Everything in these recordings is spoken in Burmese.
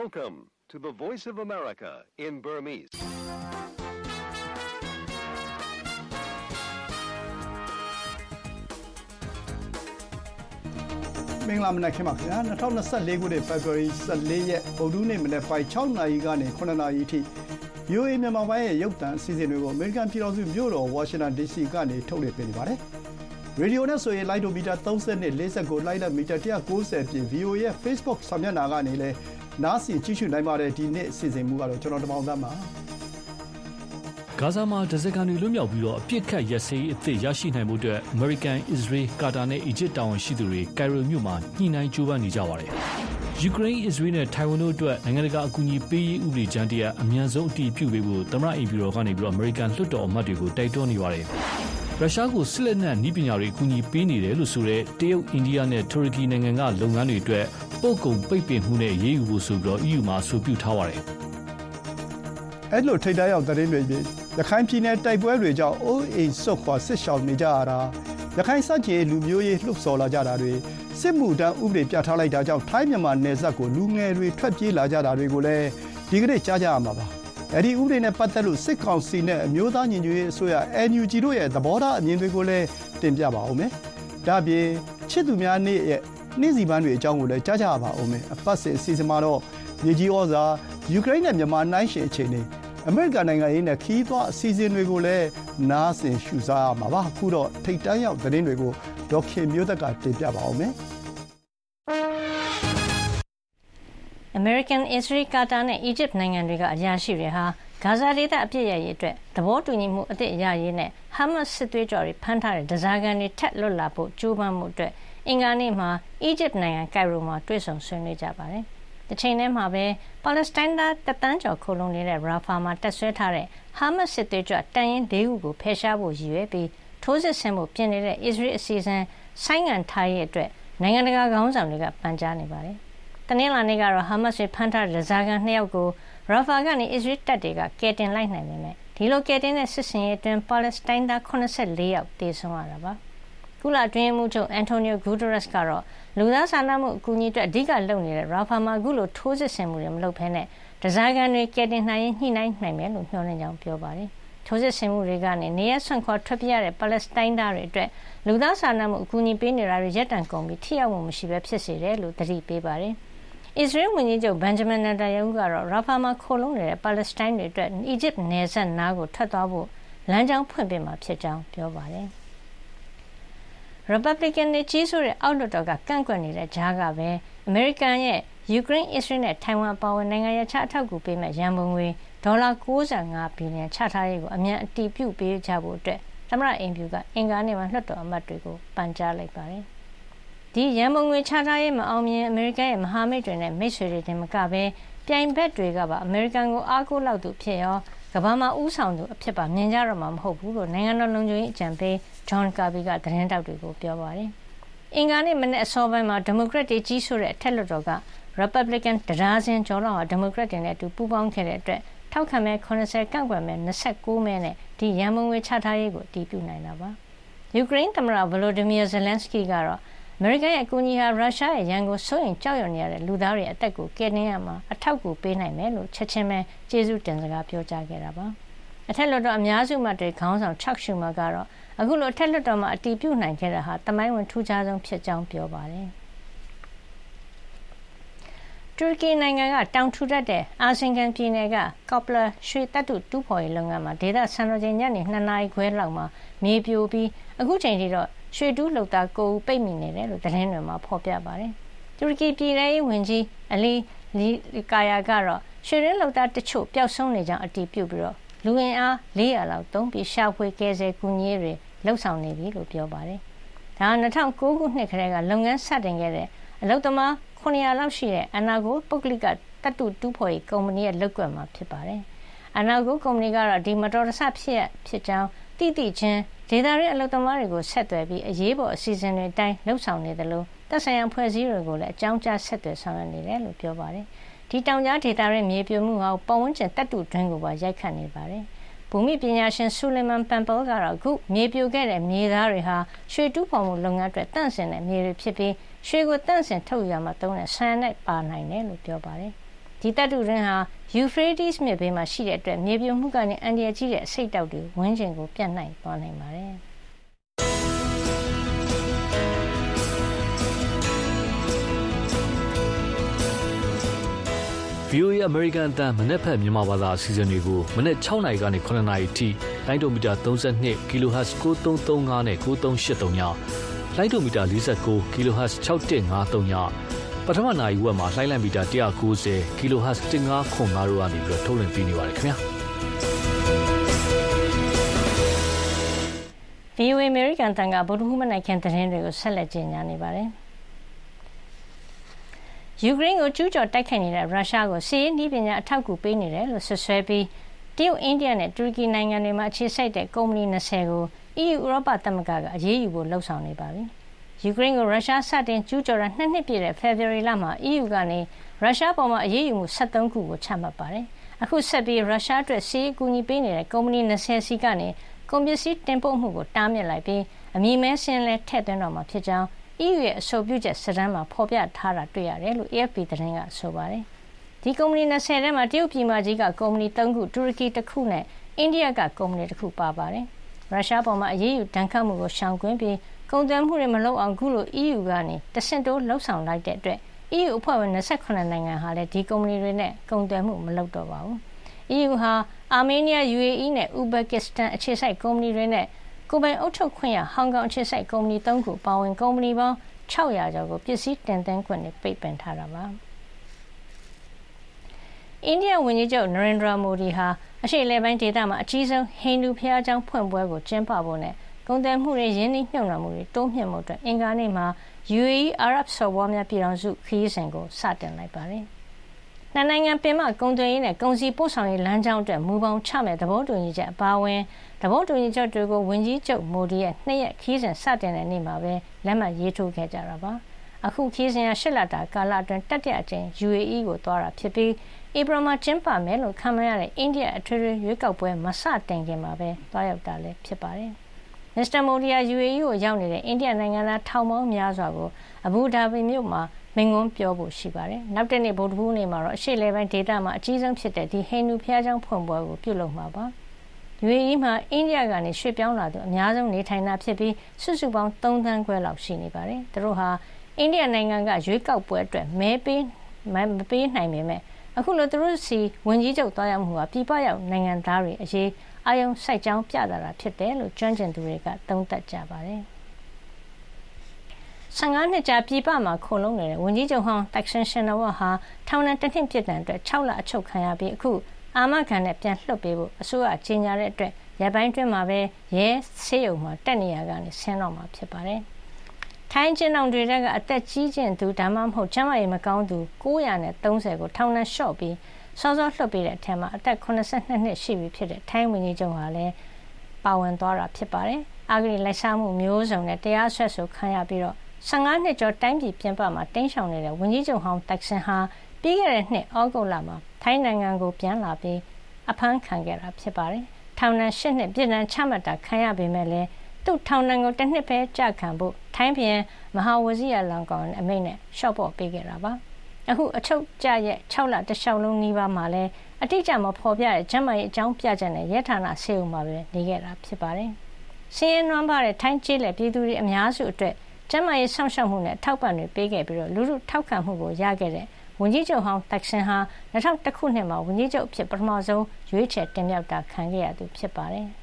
Welcome to the Voice of America in Burmese. ။မင်္ဂလာမနက်ခင်းပါခင်ဗျာ2024ခုနှစ် February 14ရက်ဗုဒ္ဓနေ့မနက်ပိုင်း6နာရီကနေ9နာရီအထိ VOA မြန်မာပိုင်းရဲ့ရုပ်သံအစီအစဉ်တွေကို American ပြည်တော်စုမြို့တော် Washington DC ကနေထုတ်လွှင့်ပေးနေပါတယ်။ရေဒီယိုနဲ့ဆိုရင်လိုက်ဒိုမီတာ30နဲ့49လိုက်လက်မီတာ190ပြင် VOA ရဲ့ Facebook စာမျက်နှာကနေလည်း နားဆင်ကြည့်ရှုနိုင်ပါတယ်ဒီနေ့အစီအစဉ်မူကတော့ကျွန်တော်တမောင်သားပါဂါဇာမှာဒဇကန်တွေလွတ်မြောက်ပြီးတော့အပြစ်ခတ်ရစရေးအသစ်ရရှိနိုင်မှုအတွက် American, Israel, Qatar နဲ့ Egypt တာဝန်ရှိသူတွေ Cairo မြို့မှာညှိနှိုင်းကြိုးပမ်းနေကြပါတယ်။ Ukraine, Israel နဲ့ Taiwan တို့အတွက်နိုင်ငံတကာအကူအညီပေးရေးဥပဒေကြမ်းတရပ်အမြန်ဆုံးအတည်ပြုပေးဖို့သမ္မတအိမ်ဖြူတော်ကနေပြီးတော့ American လွှတ်တော်အမတ်တွေကိုတိုက်တွန်းနေပါတယ်။ရုရှားကိုစစ်လက်နက်နည်းပညာတွေအကူအညီပေးနေတယ်လို့ဆိုတဲ့တရုတ်အိန္ဒိယနဲ့တူရကီနိုင်ငံကလုပ်ငန်းတွေအတွက် ပို့ကုန်ပိတ်ပင်မှုနဲ့အရေးယူဖို့ဆိုပြီးတော့ EU မှာအဆိုပြုထားပါတယ်။အဲ့လိုထိတ်တရောက်သတင်းတွေပြီးရခိုင်ပြည်နယ်တိုက်ပွဲတွေကြောင့်အိုးအိမ်ဆုတ်ခွာစစ်ရှောင်နေကြရတာရခိုင်စကြင်လူမျိုးရေးလှုပ်ဆော်လာကြတာတွေစစ်မှုတန်းဥပဒေပြဋ္ဌာန်းလိုက်တာကြောင့်ထိုင်းမြန်မာနယ်စပ်ကိုလူငယ်တွေထွက်ပြေးလာကြတာတွေကိုလည်းဒီကနေ့ကြားကြရမှာပါ။အဲဒီဥပဒေနဲ့ပတ်သက်လို့စစ်ကောင်စီနဲ့အမျိုးသားညီညွတ်ရေးအစိုးရ NUG တို့ရဲ့သဘောထားအမြင်တွေကိုလည်းတင်ပြပါဦးမယ်။ဒါ့အပြင်ချစ်သူများနေ့ရဲ့ နေ့စီပန်းတွေအကြောင်းကိုလည်းကြားကြပါဦးမယ်။အပတ်စဉ်အစီအစဉ်မှာတော့မြေကြီးဩဇာယူကရိန်းနဲ့မြန်မာနိုင်ရှင်အခြေအနေအမေရိကန်နိုင်ငံရေးနဲ့ခီးသွွားအစီအစဉ်တွေကိုလည်းနားဆင်ရှုစားရမှာပါ။အခုတော့ထိတ်တန်းရောက်သတင်းတွေကိုဒေါက်ခင်မျိုးသက်ကတင်ပြပါဦးမယ်။ American, Israel, Qatar နဲ့ Egypt နိုင်ငံတွေကအရာရှိတွေဟာဂါဇာဒေသအပစ်ရပ်ရေးအတွက်သဘောတူညီမှုအသစ်ရရေးနဲ့ဟာမတ်စစ်သွေးကြွတွေဖမ်းထားတဲ့ဓားစာခံတွေထပ်လွတ်လာဖို့ကြိုးပမ်းမှုအတွက် အင်္ဂါနေ့မှာအီဂျစ်နိုင်ငံကိုင်ရိုမှာတွေ့ဆုံဆွေးနွေးကြပါတယ်။တချိန်တည်းမှာပဲပါလက်စတိုင်းသားတသန်းကျော်ခိုလုံနေတဲ့ရာဖာမှာတက်ဆွဲထားတဲ့ဟာမတ်စစ်သွေးကြွတန်ရင်၄ခုကိုဖယ်ရှားဖို့ရည်ရွယ်ပြီးထိုးစစ်ဆင်မှုပြင်နေတဲ့အစ္စရေးအစီအစဉ်ဆိုင်းငံ့ထားရေးအတွက်နိုင်ငံတကာခေါင်းဆောင်တွေကပန်ကြားနေပါတယ်တနင်္လာနေ့ကတော့ဟာမတ်စ်တွေဖမ်းထားတဲ့ဓားစာခံ၂ယောက်ကိုရာဖာကနေအစ္စရေးတပ်တွေကကယ်တင်လိုက်နိုင်ပေမယ့်ဒီလိုကယ်တင်တဲ့စစ်ဆင်ရေးအတွင်းပါလက်စတိုင်းသား၇၄ယောက်သေဆုံးရတာပါ။ ကုလအတွင်းရေးမှူးချုပ်အန်တိုနီယိုဂူတာရက်စ်ကတော့လူသားစာနာမှုအကူအညီအတွက်အဓိကလုပ်နေတဲ့ရာဖာမှာအခုလိုထိုးစစ်ဆင်မှုတွေမလုပ်ဘဲဓားစာခံတွေကယ်တင်နိုင်ရင်ညှိနှိုင်းနိုင်မယ်လို့မျှော်လင့်ကြောင်းပြောပါတယ်။ထိုးစစ်ဆင်မှုတွေကနေနေရပ်စွန့်ခွာထွက်ပြေးရတဲ့ပါလက်စတိုင်းသားတွေအတွက်လူသားစာနာမှုအကူအညီပေးနေတာတွေရပ်တန့်ကုန်ပြီးထိရောက်မှုမရှိဘဲဖြစ်စေတယ်လို့သတိပေးပါတယ်။အစ္စရေးဝန်ကြီးချုပ်ဘန်ဂျမင်နေတန်ယာဟုကတော့ရာဖာမှာခိုလှုံနေတဲ့ပါလက်စတိုင်းတွေအတွက်အီဂျစ်နယ်စပ်နားကိုထွက်သွားဖို့လမ်းကြောင်းဖွင့်ပေးမှာဖြစ်ကြောင်းပြောပါတယ်။ Republican တွေကြီးစိုးတဲ့အောက်လွှတ်တော်ကကန့်ကွက်နေတဲ့ကြားကပဲအမေရိကန်ရဲ့ယူကရိန်း၊အစ္စရေးနဲ့ထိုင်ဝမ်အပါအဝင်နိုင်ငံရပ်ခြားအထောက်အကူပေးမယ့်ရန်ပုံငွေဒေါ်လာ၉၅ဘီလီယံချထားရေးကိုအမြန်အတည်ပြုပေးကြဖို့သမ္မတအိမ်ဖြူကအင်္ဂါနေ့မှာလွှတ်တော်အမတ်တွေကိုပန်ကြားလိုက်ပါတယ်ဒီရန်ပုံငွေချထားရေးမအောင်မြင်အမေရိကန်ရဲ့မဟာမိတ်တွေနဲ့မိတ်ဆွေတွေတင်မကဘဲပြိုင်ဘက်တွေကပါအမေရိကန်ကိုအားကိုးလောက်သူဖြစ်ရော ကမ္ဘာမှာဦးဆောင်သူအဖြစ်ပါမြင်ကြတော့မှာမဟုတ်ဘူးလို့နိုင်ငံတော်လုံခြုံရေးအကြံပေးဂျွန်ကာဘီကသတင်းတောက်တွေကိုပြောပါတယ်။အင်္ဂါနေ့မနေ့အစောပိုင်းမှာဒီမိုကရက်တွေကြီးစိုးတဲ့အထက်လွှတ်တော်က Republican တရားစင်ကျော်လောက်ဟာဒီမိုကရက်တွေနဲ့အတူပူးပေါင်းခဲ့တဲ့အတွက်ထောက်ခံမဲ80ကန့်ကွက်မဲ29မဲနဲ့ဒီရန်ပုံငွေချထားရေးကိုတည်ပြုနိုင်တာပါ။ယူကရိန်းသမ္မတဗလိုဒီမီယာဇယ်လန်စကီကတော့ အမေရိကန်ရဲ့အကူအညီဟာရုရှားရဲ့ရန်ကိုစိုးရိမ်ကြောက်ရွံ့နေရတဲ့လူသားတွေအသက်ကိုကယ်တင်ရမှာအထောက်အကူပေးနိုင်မယ်လို့ချက်ချင်းပဲကျေးဇူးတင်စကားပြောကြားခဲ့တာပါ။အထက်လွှတ်တော်အများစုမှတွေခေါင်းဆောင်ချက်ရှူမာကတော့အခုလိုအထက်လွှတ်တော်မှာအတီးပြုတ်နိုင်ခဲ့တာဟာတမိုင်းဝင်ထူးခြားဆုံးဖြစ်ကြောင်းပြောပါတယ်။တူရကီနိုင်ငံကတောင်ထူထပ်တဲ့အာဆင်ဂန်ပြည်နယ်ကကော့ပလာရွှေတပ်တုတူးဖော်ရေးလုပ်ငန်းမှာဒေသစံတော်ချိန်ညနေ2နာရီခွဲလောက်မှာမြေပြိုပြီးအခုချိန်ထိတော့ ရွှေတူးလုပ်သား9ဦးပိတ်မိနေတယ်လို့သတင်းတွေမှာဖော်ပြပါတယ်။တူရကီပြည်ထောင်ရေးဝန်ကြီးအလီလီကာယာကတော့ရွှေရင်းလုပ်သားတချို့ပျောက်ဆုံးနေကြောင်းအတည်ပြုပြီးတော့လူဝင်အား400လောက်တုံးပြီးရှာဖွေကယ်ဆယ်ကူညီရေးတွေလှုပ်ဆောင်နေပြီလို့ပြောပါတယ်။ဒါ2009ခုနှစ်ကတည်းကလုပ်ငန်းစတင်ခဲ့တဲ့အလုပ်သမား900လောက်ရှိတဲ့အနာဂိုပုဂ္ဂလိကတပ်တုတူးဖော်ရေးကုမ္ပဏီရဲ့လုပ်ကွက်မှာဖြစ်ပါတယ်။အနာဂိုကုမ္ပဏီကတော့ဒီမတော်တဆဖြစ်ဖြစ်ကြောင်း တိတိချင်းဒေသရင်းအလုပ်သမားတွေကိုဆက်သွယ်ပြီးအရေးပေါ်အစီအစဉ်တွေအတိုင်းလှုပ်ဆောင်နေတယ်လို့တပ်ဆိုင်ရာဖွဲ့စည်းတွေကိုလည်းအကြောင်းကြားဆက်သွယ်ဆောင်ရွက်နေတယ်လို့ပြောပါတယ်။ဒီတောင်ကြားဒေသရင်းမြေပြိုမှုဟာပတ်ဝန်းကျင်တပ်တုတွင်းကိုပါရိုက်ခတ်နေပါတယ်။ဘူမိပညာရှင်ဆူလီမန်ပန်ပယ်ကတော့အခုမြေပြိုခဲ့တဲ့မြေသားတွေဟာရွှေတူးဖော်မှုလုပ်ငန်းအတွက်တန့်စင်တဲ့မြေတွေဖြစ်ပြီးရွှေကိုတန့်စင်ထုတ်ရမှာတုံးတဲ့ဆန်နဲ့ပါနိုင်တယ်လို့ပြောပါတယ်။ ဒီသတ္တုတွင်းဟာယူဖရေးတီးစ်မြစ်ဘေးမှာရှိတဲ့အတွက်မြေပြိုမှုကနေအန္တရာယ်ကြီးတဲ့အဆိပ်တောက်တွေဝန်းကျင်ကိုပြန့်နှံ့သွားနိုင်ပါတယ်။ VOA American အတန်းမနေ့ဖက်မြန်မာဘာသာအစီအစဉ်တွေကိုမနေ့6နာရီကနေ9နာရီထိလိုင်းဒိုမီတာ32 kHz 9335နဲ့9383ညလိုင်းဒိုမီတာ49 kHz 6153ည ပထမနာရီဝက်မှာလိုင်းလံမီတာ190 kHz 1505တို့ကနေပြီးတော့ထုတ်လွှင့်ပေးနေပါတယ်ခင်ဗျာ VOA American တန်ကဗုဒ္ဓဟူးမနက်ခင်းသတင်းတွေကိုဆက်လက်ကြီးညာနေပါတယ်။ယူကရိန်းကိုကျူးကျော်တိုက်ခိုက်နေတဲ့ရုရှားကိုစစ်ရေးနည်းပညာအထောက်အကူပေးနေတယ်လို့ဆွဆွဲပြီးတရုတ်အိန္ဒိယနဲ့တူရကီနိုင်ငံတွေမှာအခြေစိုက်တဲ့ကုမ္ပဏီ20ကို EU ဥရောပသမဂ္ဂကအရေးယူဖို့လှုံ့ဆော်နေပါပြီ။ ယူကရိန်းကို ရုရှားစတင်ကျူးကျော်တာနှစ်နှစ်ပြည့်တဲ့ ဖေဖော်ဝါရီလမှာ EU ကနေ ရုရှားပေါ်မှာအရေးယူမှု73ခုကို ချမှတ်ပါတယ်။အခုဆက်ပြီး ရုရှားအတွက် စစ်ရေးအကူအညီပေးနေတဲ့ ကုမ္ပဏီ20စီကနေ ကုန်ပစ္စည်းတင်ပို့မှုကို တားမြစ်လိုက်ပြီး အမည်မဲစာရင်းလည်း ထည့်သွင်းတော့မှာ ဖြစ်ကြောင်း EU ရဲ့ အဆိုပြုချက်စာတမ်းမှာ ဖော်ပြထားတာ တွေ့ရတယ်လို့ AFP သတင်းက ဆိုပါတယ်။ဒီကုမ္ပဏီ ၂၀ ထဲမှာ တရုတ်ပြည်မကြီးက ကုမ္ပဏီ ၃ ခု၊တူရကီ တခုနဲ့ အိန္ဒိယက ကုမ္ပဏီတခု ပါပါတယ်။ရုရှားအပေါ် အရေးယူဒဏ်ခတ်မှုကို ရှောင်ကွင်းပြီး ကုန်သွယ်မှုတွေမလုပ်အောင်ခုလို EU ကနေတဆင့်တိုးလုပ်ဆောင်လိုက်တဲ့အတွက် EU အဖွဲ့ဝင်၂၇နိုင်ငံဟာလည်းဒီကုမ္ပဏီတွေနဲ့ကုန်သွယ်မှုမလုပ်တော့ပါဘူး။ EU ဟာအာမေးနီးယား၊ယူအေအီးနဲ့ဥဇဘက်ကစ္စတန်အခြေစိုက်ကုမ္ပဏီတွေနဲ့ကိုယ်ပိုင်အုပ်ချုပ်ခွင့်ရဟောင်ကောင်အခြေစိုက်ကုမ္ပဏီ၃ခုအပါအဝင်ကုမ္ပဏီပေါင်း၆၀၀ကျော်ကိုပစ္စည်းတင်သွင်းခွင့်ပိတ်ပင်ထားတာပါ။အိန္ဒိယဝန်ကြီးချုပ်နရိန်ဒရာမိုဒီဟာအရှေ့အလယ်ပိုင်းဒေသမှာအကြီးဆုံးဟိန္ဒူဘုရားကျောင်းဖွင့်ပွဲကိုကျင်းပဖို့နဲ့ ကုန်သွယ်မှုတွေ၊ရင်းနှီးမြှုပ်နှံမှုတွေတိုးမြှင့်ဖို့အင်္ဂါနေ့မှာ UAE အာရပ်စော်ဘွားများပြည်ထောင်စုခရီးစဉ်ကိုစတင်လိုက်ပါတယ်နှစ်နိုင်ငံပင်မကုန်သွယ်ရေးနဲ့ကုန်စည်ပို့ဆောင်ရေးလမ်းကြောင်းအတွက်မူဘောင်ချမယ့်သဘောတူညီချက်အပါအဝင်သဘောတူညီချက်တွေကိုဝန်ကြီးချုပ်မိုဒီရဲ့နှစ်ရက်ခရီးစဉ်စတင်တဲ့နေ့မှာပဲလက်မှတ်ရေးထိုးခဲ့ကြတာပါ။အခုခရီးစဉ်ဟာ၈လတာကာလအတွင်းတတိယအကြိမ် UAE ကိုသွားတာဖြစ်ပြီးဧပြီလမှာကျင်းပမယ်လို့ခန့်မှန်းရတဲ့အိန္ဒိယအထွေထွေရွေးကောက်ပွဲမစတင်ခင်မှာပဲသွားရောက်တာလည်းဖြစ်ပါတယ်။ မစ္စတာမိုဒီဟာ UAE ကိုရောက်နေတဲ့ အိန္ဒိယနိုင်ငံသား ထောင်ပေါင်းများစွာကို အဘူဒါဘီမြို့မှာ မိန့်ခွန်းပြောဖို့ ရှိပါတယ်။နောက်တနေ့ ဗုဒ္ဓဟူးနေ့မှာတော့ အရှေ့အလယ်ပိုင်းဒေသမှာ အကြီးဆုံးဖြစ်တဲ့ ဒီ ဟိန္ဒူဘုရားကျောင်းဖွင့်ပွဲကို ပြုလုပ်မှာပါ။ UAE မှာ အိန္ဒိယကနေ ရွှေ့ပြောင်းလာသူ အများဆုံးနေထိုင်တာဖြစ်ပြီး စုစုပေါင်း ၃ သန်းခွဲလောက် ရှိနေပါတယ်။သူတို့ဟာ အိန္ဒိယနိုင်ငံက ရွေးကောက်ပွဲအတွက် မဲပေးမပေးနိုင်ပေမယ့် အခုလို သူတို့ဆီ ဝန်ကြီးချုပ် သွားရောက်မှုဟာ ပြည်ပရောက် နိုင်ငံသားတွေအရေး အာရုံစိုက်ကြောင်းပြသတာဖြစ်တယ်လို့ကျွမ်းကျင်သူတွေကသုံးသပ်ကြပါတယ်။၁၅နှစ်ကြာပြည်ပမှာခိုလှုံနေတဲ့ဝန်ကြီးချုပ်ဟောင်းသက်ဆင်ရှင်နာဝပ်ဟာထောင်ဒဏ်တနှစ်ပြစ်ဒဏ်အတွက်၆လအချုပ်ခံရပြီးအခုအာမခံနဲ့ပြန်လွှတ်ပေးဖို့အစိုးရကြေညာတဲ့အတွက်ရက်ပိုင်းအတွင်းမှာပဲရဲဆေးရုံမှာတက်နေရကနေဆင်းတော့မှာဖြစ်ပါတယ်။ထိုင်းအကျဉ်းထောင်တွေထဲကအသက်ကြီးကျယ်သူဒါမှမဟုတ်ကျန်းမာရေးမကောင်းသူ၉၃၀ကိုထောင်ဒဏ်လျှော့ပြီး စောစောလွှတ်ပေးတဲ့အထဲမှာအသက်၇၂နှစ်ရှိပြီဖြစ်တဲ့ထိုင်းဝန်ကြီးချုပ်ဟာလည်းပါဝင်သွားတာဖြစ်ပါတယ်။အဂတိလိုက်စားမှုမျိုးစုံနဲ့တရားစွဲဆိုခံရပြီး15နှစ်ကျော်တိုင်းပြည်ပြင်ပမှာတိမ်းရှောင်နေတဲ့ဝန်ကြီးချုပ်ဟောင်းသက်ဆင်ဟာပြီးခဲ့တဲ့နှစ်ဩဂုတ်လမှာထိုင်းနိုင်ငံကိုပြန်လာပြီးအဖမ်းခံခဲ့တာဖြစ်ပါတယ်။ထောင်ဒဏ်၈နှစ်ပြည်ဒဏ်ချမှတ်တာခံရပေမဲ့လည်းသူ့ထောင်ဒဏ်ကိုတစ်နှစ်ပဲကြာခံဖို့ထိုင်းပြည်မဟာဝဇီရလန်ကောင်အမိန့်နဲ့ရှော့ပေါ့ပေးခဲ့တာပါ။ အခုအချုပ်ကြရဲ့6လတလျှောက်လုံးနီးပါးမှာလည်းအတိအကျမဖော်ပြတဲ့ကျန်းမာရေးအကြောင်းပြချက်နဲ့ရဲဌာနဆေးရုံမှာပဲနေခဲ့တာဖြစ်ပါတယ်။စင်းရဲနွမ်းပါတဲ့ထိုင်းကျေးလက်ပြည်သူတွေအများစုအတွက်ကျန်းမာရေးစောင့်ရှောက်မှုနဲ့ထောက်ပံ့တွေပေးခဲ့ပြီးလူထုထောက်ခံမှုကိုရခဲ့တဲ့ဝန်ကြီးချုပ်ဟောင်းသက်ဆင်ဟာ၂၀၀၁ခုနှစ်မှာဝန်ကြီးချုပ်အဖြစ်ပထမဆုံးရွေးချယ်တင်မြှောက်တာခံခဲ့ရသူဖြစ်ပါတယ်။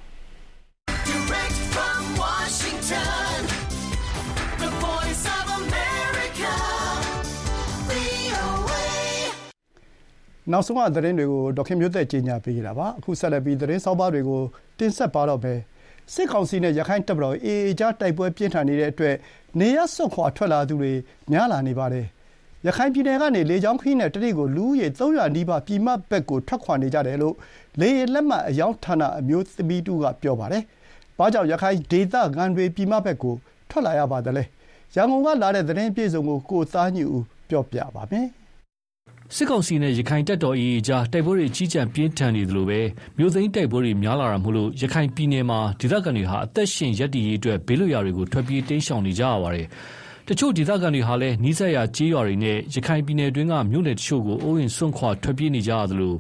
နောက်ဆုံးသတင်းတွေကိုဒေါက်ခင်မျိုးသက်ကြီးညာပေးခဲ့တာပါ။အခုဆက်လက်ပြီးသတင်းဆောင်းပါးတွေကိုတင်ဆက်ပါတော့မယ်။စစ်ကောင်စီနဲ့ရခိုင့်တပ်မတော် AA ကြားတိုက်ပွဲပြင်းထန်နေတဲ့အတွက်နေရပ်စွန့်ခွာထွက်လာသူတွေများလာနေပါတယ်။ရခိုင်ပြည်နယ်ကနေလေကြောင်းခရီးနဲ့တနေ့ကိုလူဦးရေ၃၀၀နီးပါးပြည်မဘက်ကိုထွက်ခွာနေကြတယ်လို့လေယာဉ်လက်မှတ်အရောင်းဌာနအမျိုးသမီးတဦးကပြောပါတယ်။ဘာကြောင့်ရခိုင်ဒေသခံတွေပြည်မဘက်ကိုထွက်လာရပါသလဲ။ရန်ကုန်ကလာတဲ့သတင်းအပြည့်အစုံကိုကိုသားညွန့်ဦးပြောပြပါမယ်။ စစ်ကောင်စီနဲ့ရခိုင်တပ်တော် AA ကြား တိုက်ပွဲတွေကြီးကြံပြင်းထန်နေသလိုပဲမြို့သိမ်းတိုက်ပွဲတွေများလာတာမို့လို့ ရခိုင်ပြည်နယ်မှာ ဒေသခံတွေဟာ အသက်ရှင်ရပ်တည်ရေးအတွက် ဘေးလွတ်ရာတွေကို ထွက်ပြေးတိမ်းရှောင်နေကြရပါတယ်။တတချို့ဒေသခံတွေဟာလည်း နီးစပ်ရာကျေးရွာတွေနဲ့ ရခိုင်ပြည်နယ်တွင်းက မြို့နယ်တချို့ကို အိုးအိမ်စွန့်ခွာထွက်ပြေးနေကြရသလို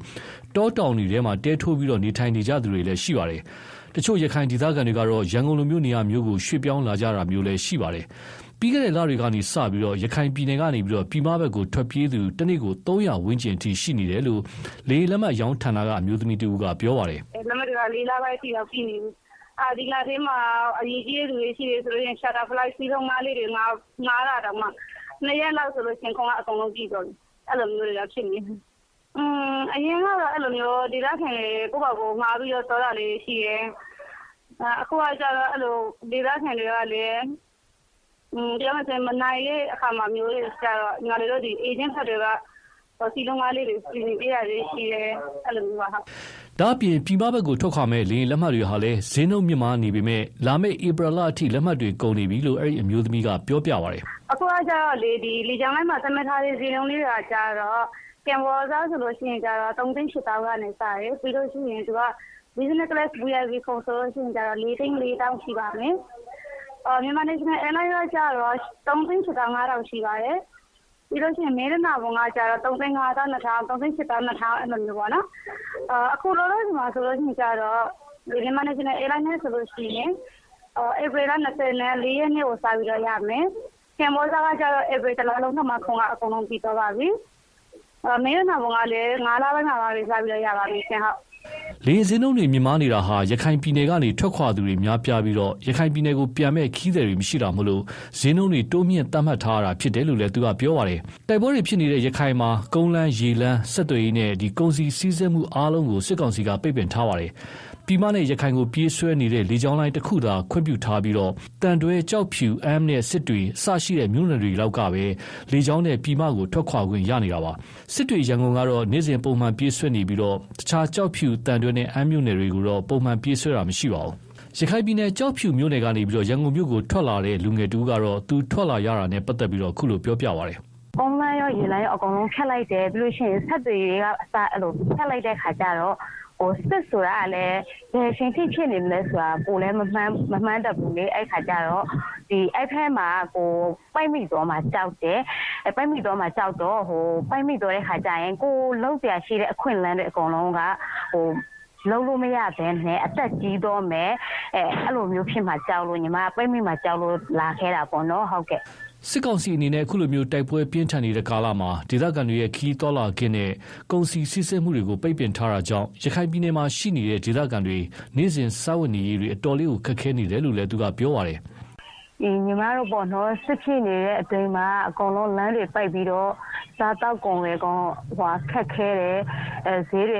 တောတောင်တွေထဲမှာတဲထိုးပြီး နေထိုင်နေကြသူတွေလည်းရှိပါတယ်။တချို့ ရခိုင်ဒေသခံတွေကတော့ ရန်ကုန်လိုမျိုးနေရာမျိုးကို ရွှေ့ပြောင်းလာကြတာမျိုးလည်းရှိပါတယ်။ ပြီးခဲ့တဲ့လတွေကနေစပြီးရခိုင်ပြည်နယ်ကနေ ပြည်မဘက်ကို ထွက်ပြေးသူ တနေ့ကို ၃၀၀ ဝန်းကျင်အထိ ရှိနေတယ်လို့ လေယာဉ်လက်မှတ်ရောင်းဌာနက အမျိုးသမီးတဦးက ပြောပါတယ်။လက်မှတ်တွေကလေးလပိုင်းအထိရောက်ရှိနေပြီ။ဒီလထဲမှာ အရေးကြီးတဲ့သူတွေရှိတယ်ဆိုရင် Shutter Flight စီးလုံးငှားလေးတွေငှားတာတောင်မှ ၂ ရက်လောက်ဆိုရင်ခုံကအကုန်လုံးပြည့်သွားပြီ။အဲလိုမျိုးတွေကဖြစ်နေတယ်။အရင်ကတော့ အဲလိုမျိုး ဒေသခံတွေ ကိုယ့်ဘာကိုငှားပြီးတော့ သွားတာလေးတွေရှိတယ်။အခုကကျတော့အဲလိုဒေသခံတွေကလည်း ပြောမယ်ဆိုရင်မနိုင်တဲ့အခါမျိုးတွေကျတော့ညီမလေးတို့အေးဂျင့်ဘက်တွေကစည်လုံးငှားလေးတွေစီစဉ်ပေးတာတွေရှိတယ်။အဲလိုမျိုးပါ။”ဒါ့အပြင်ပြည်ပဘက်ကိုထွက်ခွာမယ့်လေယာဉ်လက်မှတ်တွေဟာလည်းဈေးနှုန်းမြင့်မားနေပေမယ့်လာမယ့်ဧပြီလအထိလက်မှတ်တွေကုန်နေပြီလို့အဲဒီအမျိုးသမီးကပြောပြပါတယ်။“အခုကကျတော့လေကြောင်းလိုင်းမှာသတ်မှတ်ထားတဲ့ဈေးနှုန်းလေးတွေကကျတော့ကမ္ဘောဇဆိုရင်ကျတော့၃သိန်း၈သောင်းကနေစတယ်။ပြီးလို့ရှိရင်သူက Business Class VIP ခုံဆိုရင်ကျတော့၄သိန်း၄သောင်းရှိပါမယ်။ မြန်မာ National Airlines ကကျတော့ ၃ သိန်း ၈ သောင်း ၅ ထောင်ရှိပါတယ်။ပြီးလို့ရှိရင် မဲရတနာပုံကကျတော့ ၃ သိန်း ၅ သောင်း ၂ ထောင်၊၃ သိန်း ၈ သောင်း ၂ ထောင် အဲလိုမျိုးပေါ့နော်။အခုလောလောဆယ်မှာဆိုလို့ရှိရင်ကျတော့ မြန်မာ National Airlines နဲ့ဆိုလို့ရှိရင် ဧပြီလ ၂၄ ရက်နေ့ကို စပြီးတော့ရမယ်။ကမ္ဘောဇကကျတော့ ဧပြီ တလလုံးထဲမှာခုံက အကုန်လုံးပြီးသွားပါပြီ။မဲရတနာပုံကလည်း ၅ လပိုင်းမှာ စပြီးတော့ရပါပြီရှင့်။ လေယာဉ်ဈေးနှုန်းတွေမြင့်မားနေတာဟာရခိုင်ပြည်နယ်ကနေထွက်ခွာသူတွေများပြားပြီးရခိုင်ပြည်နယ်ကိုပြန်မယ့်ခရီးသည်တွေမရှိတာမို့ဈေးနှုန်းတွေတိုးမြှင့်သတ်မှတ်ထားရတာဖြစ်တယ်လို့လည်းသူကပြောပါတယ်။တိုက်ပွဲတွေဖြစ်နေတဲ့ရခိုင်မှာကုန်းလမ်း၊ရေလမ်းဆက်သွယ်ရေးနဲ့ကုန်စည်စီးဆင်းမှုအားလုံးကိုစစ်ကောင်စီကပိတ်ပင်ထားပါတယ်။ ပြည်မနဲ့ ရခိုင်ကို ပြေးဆွဲနေတဲ့ လေကြောင်းလိုင်းတခုသာ ခွင့်ပြုထားပြီး သံတွဲ၊ကျောက်ဖြူ၊အမ်းနဲ့ စစ်တွေ အစရှိတဲ့ မြို့နယ်တွေလောက်ကပဲ လေကြောင်းနဲ့ ပြည်မကို ထွက်ခွာခွင့်ရနေတာပါ။စစ်တွေ-ရန်ကုန်ကတော့ နေ့စဉ်ပုံမှန်ပြေးဆွဲနေပြီး တခြား ကျောက်ဖြူ၊သံတွဲနဲ့ အမ်းမြို့နယ်တွေကိုတော့ ပုံမှန်ပြေးဆွဲတာမရှိပါဘူး။ရခိုင်ပြည်နယ် ကျောက်ဖြူမြို့နယ်ကနေ ရန်ကုန်မြို့ကို ထွက်လာတဲ့ လူငယ်တဦးကတော့ သူထွက်လာရတာနဲ့ ပတ်သက်ပြီးအခုလို ပြောပြပါတယ်။“ကုန်းလမ်းရော ရေလမ်းရော အကုန်လုံးဖြတ်လိုက်တယ်။ပြီးရင် ဆက်သွယ်ရေးကအစ ဖြတ်လိုက်တဲ့အခါကျတော့ စစ်ဆိုတာကလည်းဘယ်အချိန်ထိဖြစ်နေမလဲဆိုတာကိုယ်လည်းမမှန်းတတ်ဘူးလေ။အဲဒီအခါကျတော့အဲဒီဘက်မှာပိတ်မိသွားမှာကြောက်တယ်။ပိတ်မိသွားမှာကြောက်တော့ပိတ်မိသွားတဲ့အခါကျရင်ကိုယ်လုပ်စရာရှိတဲ့အခွင့်အလမ်းတွေအကုန်လုံးကလုပ်လို့မရဘဲနဲ့အသက်ကြီးသွားမယ်အဲလိုမျိုးဖြစ်မှာကြောက်လို့ညီမကပိတ်မိမှာကြောက်လို့လာခဲ့တာပေါ့နော်။ဟုတ်ကဲ့ စစ်ကောင်စီအနေနဲ့ အခုလို တိုက်ပွဲပြင်းထန်နေတဲ့ကာလမှာ ဒေသခံတွေရဲ့ ခရီးသွားလာခွင့်နဲ့ ကုန်စည်စီးဆင်းမှုတွေကို ပိတ်ပင်ထားတာကြောင့် ရခိုင်ပြည်နယ်မှာရှိနေတဲ့ ဒေသခံတွေ နေ့စဉ်စားဝတ်နေရေးတွေအတော်လေး ခက်ခဲနေတယ်လို့လည်း သူက ပြောပါတယ် ညီမတို့ပေါ့နော်စစ်ဖြစ်နေတဲ့အချိန်မှာအကုန်လုံးလမ်းတွေပိတ်ပြီးတော့စားတောက်ကုန်လေကောဟွာခက်ခဲတယ်အဲဈေးတွေ